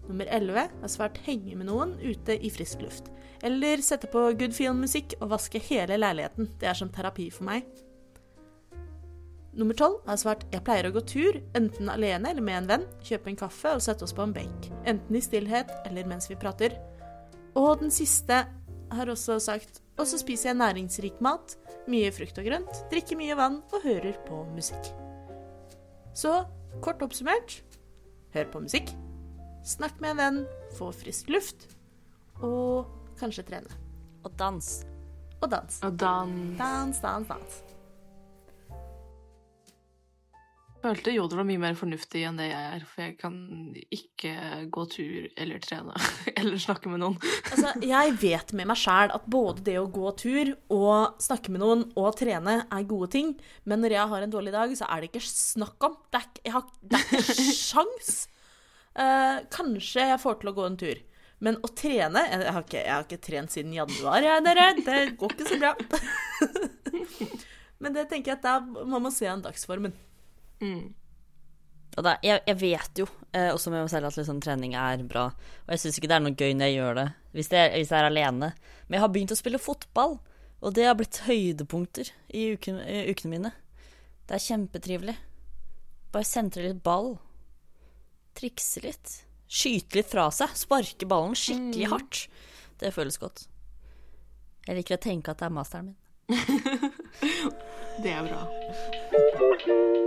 Nummer 11 har svart henge med noen ute i frisk luft. Eller sette på good feel-musikk og vaske hele leiligheten. Det er som terapi for meg. Nummer 12 har svart jeg pleier å gå tur, enten alene eller med en venn, kjøpe en kaffe og sette oss på en benk. Enten i stillhet eller mens vi prater. Og den siste har også sagt og så spiser jeg næringsrik mat, mye frukt og grønt, drikker mye vann og hører på musikk. Så kort oppsummert hør på musikk, snakk med en venn, få frisk luft, og kanskje trene. Og dans. Og dans. Og dans. Dans, dans, dans. Følte Jodel var mye mer fornuftig enn det jeg er, for jeg kan ikke gå tur eller trene eller snakke med noen. Altså, jeg vet med meg sjæl at både det å gå tur og snakke med noen og trene er gode ting, men når jeg har en dårlig dag, så er det ikke snakk om. Det er, ikke- jeg har, det er ikke sjans. Uh, kanskje jeg får til å gå en tur. Men å trene Jeg har ikke, jeg har ikke trent siden januar, jeg, dere. Det går ikke så bra. Men det tenker jeg at da må man se an dagsformen. Mm. Og da, jeg, jeg vet jo eh, også med meg selv at liksom, trening er bra. Og jeg syns ikke det er noe gøy når jeg gjør det, hvis jeg, hvis jeg er alene. Men jeg har begynt å spille fotball, og det har blitt høydepunkter i, uken, i ukene mine. Det er kjempetrivelig. Bare sentre litt ball. Trikse litt. Skyte litt fra seg. Sparke ballen skikkelig hardt. Det føles godt. Jeg liker å tenke at det er masteren min. Det er bra.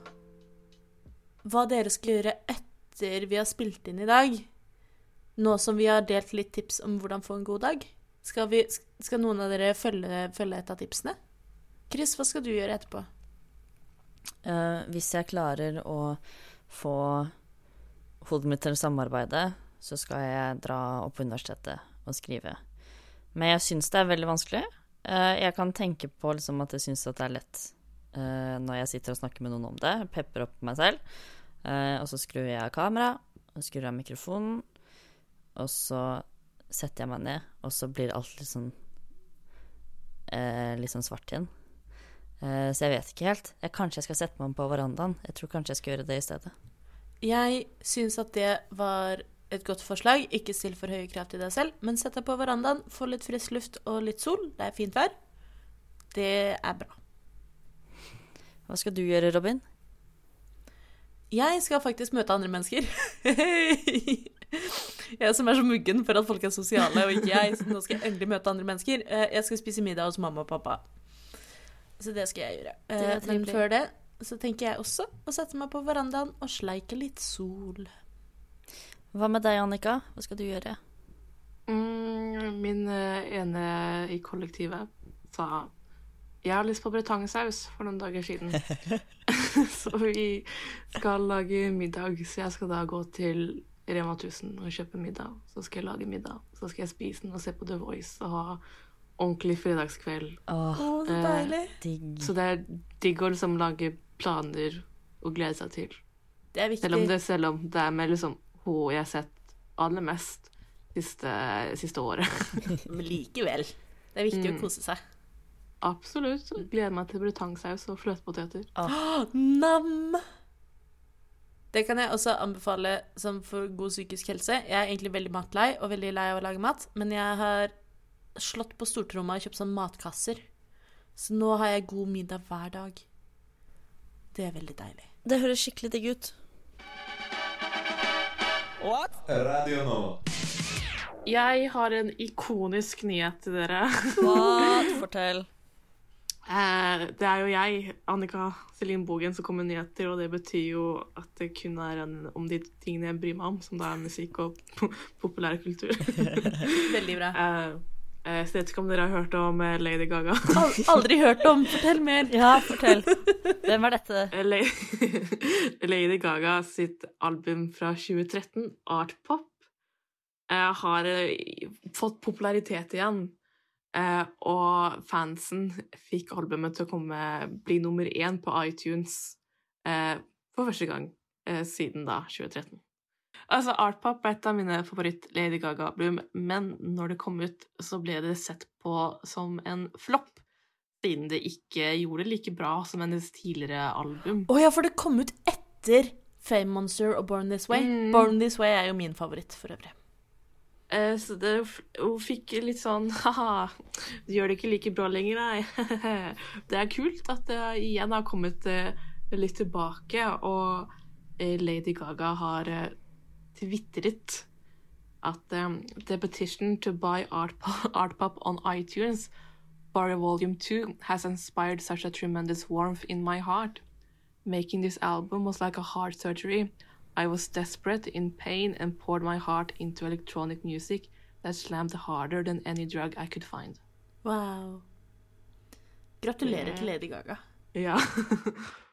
hva dere skal gjøre etter vi har spilt inn i dag. Nå som vi har delt litt tips om hvordan få en god dag. Skal, vi, skal noen av dere følge, følge et av tipsene? Chris, hva skal du gjøre etterpå? Uh, hvis jeg klarer å få hodet mitt til å samarbeide, så skal jeg dra opp på universitetet og skrive. Men jeg syns det er veldig vanskelig. Uh, jeg kan tenke på liksom at jeg syns det er lett eh, når jeg sitter og snakker med noen om det. Pepper opp meg selv. Uh, og så skrur jeg av kamera, og skrur av mikrofonen. Og så setter jeg meg ned, og så blir alt litt sånn uh, Litt sånn svart igjen. Så jeg vet ikke helt. Jeg, kanskje jeg skal sette meg på verandaen. Jeg tror kanskje jeg skal gjøre det i stedet. Jeg syns at det var et godt forslag. Ikke still for høye krav til deg selv, men sett deg på verandaen, få litt frisk luft og litt sol. Det er fint vær. Det er bra. Hva skal du gjøre, Robin? Jeg skal faktisk møte andre mennesker. jeg som er så muggen for at folk er sosiale, og ikke jeg. Så nå skal jeg endelig møte andre mennesker. Eh, Jeg skal spise middag hos mamma og pappa. Så det skal jeg gjøre. Eh, Men før det så tenker jeg også å sette meg på verandaen og sleike litt sol. Hva med deg, Annika? Hva skal du gjøre? Mm, min eh, ene i kollektivet sa jeg har lyst på bretongsaus for noen dager siden. så vi skal lage middag, så jeg skal da gå til Rema 1000 og kjøpe middag. Så skal jeg lage middag, så skal jeg spise den og se på The Voice og ha ordentlig fredagskveld. Åh, så Eh, deilig. Så det er digg å liksom lage planer og glede seg til. Det er viktig. Selv om det, selv om det er med liksom hun jeg har sett aller mest siste, siste året. Men likevel. Det er viktig Mm. å kose seg. Absolutt. Gleder meg til brutangsaus og fløtepoteter. Nam! Det kan jeg også anbefale som for god psykisk helse. Jeg er egentlig veldig matlei og veldig lei av å lage mat, men jeg har slått på stortromma og kjøpt sånn matkasser. Så nå har jeg god middag hver dag. Det er veldig deilig. Det høres skikkelig digg ut. What? Radio nå. Jeg har en ikonisk nyhet til dere. What? Fortell. Eh, det er jo jeg, Annika Celine Bogen, som kommer med nyheter, og det betyr jo at det kun er en, om de tingene jeg bryr meg om, som da er musikk og populærkultur. Veldig bra. Eh, eh, så jeg vet ikke om dere har hørt om Lady Gaga. Aldri hørt om. Fortell mer. Ja, fortell. Hvem er dette? Lady Gaga sitt album fra 2013, Art Pop, eh, har fått popularitet igjen. Eh, og fansen fikk albumet til å komme, bli nummer én på iTunes uh, for første gang uh, siden da 2013. Altså, Art Pop er et av mine favoritt-Lady Gaga-album, men når det kom ut, så ble det sett på som en flopp, siden det ikke gjorde det like bra som hennes tidligere album. Å ja, for det kom ut etter Fame Monster og Born This Way. Mm. Born This Way er jo min favoritt for øvrig. Eh, så det, hun fikk litt sånn Haha, du gjør det ikke like bra lenger, nei. det er kult at det igjen har kommet eh, litt tilbake, og eh, Lady Gaga har tvitret at the petition to buy art pop on iTunes Barry Volume 2 has inspired such a tremendous warmth in my heart. Making this album was like a heart surgery. I was desperate, in pain, and poured my heart into electronic music that slammed harder than any drug I could find. Wow. Gratulerer til Lady Gaga. Ja.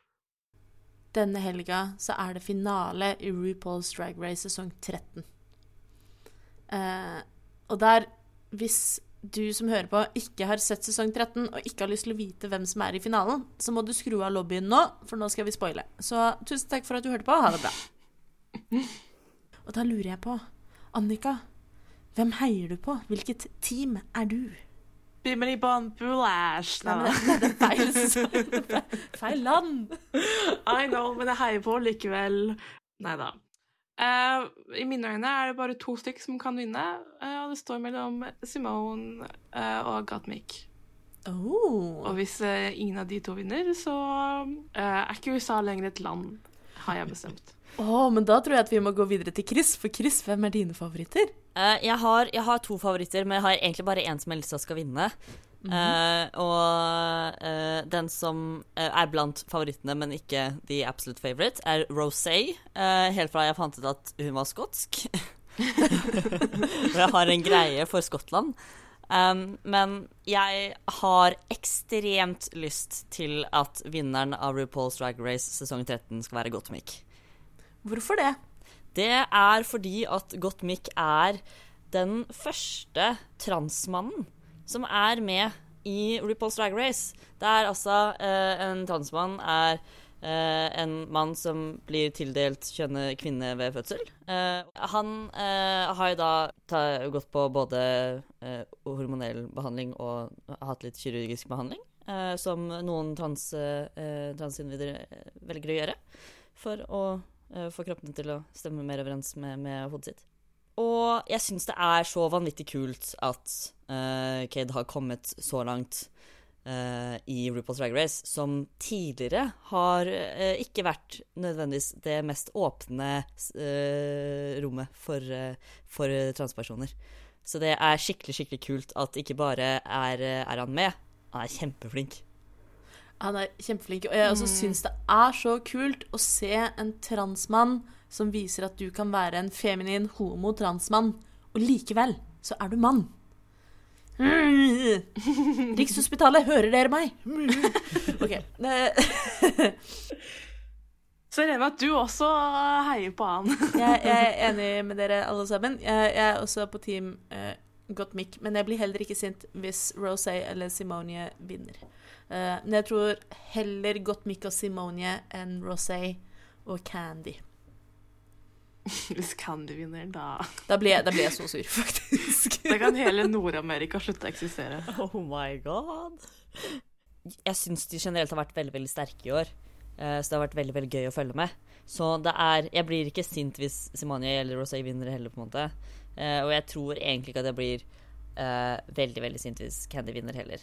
Denne helga så er det finale i RuPaul's Drag Race sesong 13. Eh, og der, hvis du som hører på ikke har sett sesong 13 og ikke har lyst til å vite hvem som er i finalen, så må du skru av lobbyen nå, for nå skal vi spoile. Så tusen takk for at du hørte på. Ha det bra. Og da lurer jeg på, Annika, hvem heier du på? Hvilket team er du? Bimmeli bon boulash. Nei, men det, det er feil. Feil land. I know, men jeg heier på likevel. Nei da. Uh, I mine øyne er det bare to stykker som kan vinne, uh, og det står mellom Simone uh, og Gatmik. Oh. Og hvis ingen av de to vinner, så er ikke USA lenger et land, har jeg bestemt. Å, men da tror jeg at vi må gå videre til Chris. For Chris, hvem er dine favoritter? Uh, jeg, har, jeg har to favoritter, men jeg har egentlig bare én som jeg har lyst til at skal vinne. Eh, og uh, den som er blant favorittene, men ikke the absolute favorite, er Rosé. helt fra jeg fant ut at hun var skotsk. Og jeg har en greie for Skottland. Um, men jeg har ekstremt lyst til at vinneren av RuPaul's Drag Race sesong 13 skal være Gottmik. Hvorfor det? Det er fordi at Gottmik er den første transmannen som er med i RuPaul's Drag Race. Det er altså eh, En transmann er eh, en mann som blir tildelt kjønnet kvinne ved fødsel. Eh, han eh, har jo da ta, gått på både eh, hormonell behandling og hatt litt kirurgisk behandling, eh, som noen trans, transindivider velger å gjøre for å få kroppen til å stemme mer overens med, med hodet sitt. Og jeg syns det er så vanvittig kult at uh, Cade har kommet så langt uh, i RuPaul's Drag Race, som tidligere har uh, ikke vært nødvendigvis det mest åpne eh, rommet for, eh, for transpersoner. Så det er skikkelig, skikkelig kult at ikke bare er, er han med, han er kjempeflink. Han er kjempeflink. Og jeg også syns det er så kult å se en transmann som viser at du kan være en feminin homo-transmann, og likevel så er du mann. Mm. Rikshospitalet, hører dere meg? Mm. OK. eh, Så jeg regner med at du også heier på han. Jeg, jeg er enig med dere alle sammen. Jeg, jeg er også på team uh, Gottmik, men jeg blir heller ikke sint hvis Rosé eller Simonie vinner. Eh, men jeg tror heller godt og Simonie enn Rosé og Candy. Hvis Candy vinner, da Da blir jeg, da blir jeg så sur, faktisk. Da kan hele Nord-Amerika slutte å eksistere. Oh my god. Jeg syns de generelt har vært veldig veldig sterke i år. Eh, Så det har vært veldig veldig gøy å følge med. Så det er Jeg blir ikke sint hvis Simania eller Rosé vinner heller, på en måte. Eh, Og jeg tror egentlig ikke at jeg blir uh, veldig veldig sint hvis Candy vinner heller.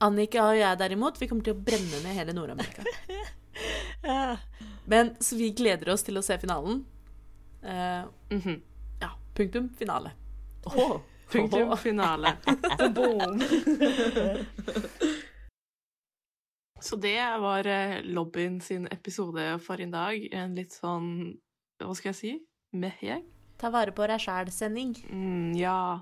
Annika og jeg derimot, vi kommer til å brenne ned hele Nord-Amerika. Men så vi gleder oss til å se finalen. Mhm. ja, punktum finale. Punktum finale. Boom. Så det var eh, lobbyen sin episode for i dag. En litt sånn, hva skal jeg si, meh-gjeng. Ta vare på deg sjæl-sending. Mm, ja.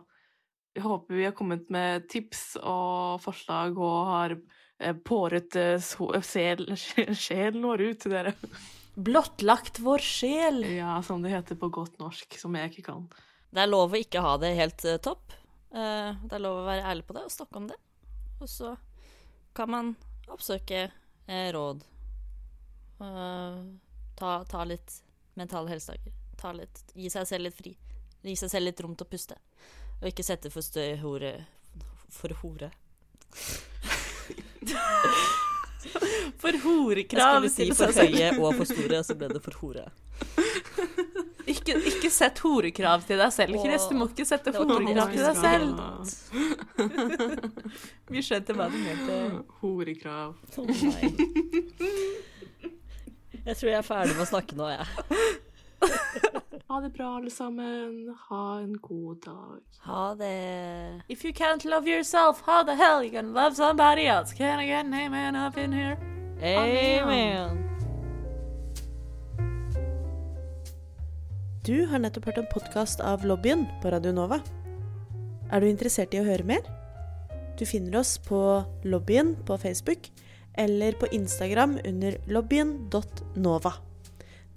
Jeg håper vi har kommet med tips og forslag og har eh, påret eh, så- sjelen vår ut til dere. Blottlagt vår sjel. Ja, som det heter på godt norsk, som jeg ikke kan. Det er lov å ikke ha det helt eh, topp. Eh, det er lov å være ærlig på det og snakke om det. Og så kan man oppsøke eh, råd. Eh, ta, ta litt mentale helsedager. Ta litt, gi seg selv litt fri. Gi seg selv litt rom til å puste. Og ikke sette for støy hore For hore. For horekrav. Jeg skulle si for høye og for store, og så ble det for hore. Ikke ikke, sett horekrav til deg selv, Chris. Du må ikke sette horekrav til deg selv. Vi skjønte hva du mente. Horekrav. Å nei. Jeg tror jeg er ferdig med å snakke nå, jeg. Ha det bra, alle sammen. Ha en god dag. Ha det. If you can't love yourself, how the hell you can love somebody else? Can I get an amen up in here? Amen. Du har nettopp hørt en podkast av Lobbyen på Radio Nova. Er du interessert i å høre mer? Du finner oss på Lobbyen på Facebook eller på Instagram under lobbyen.nova.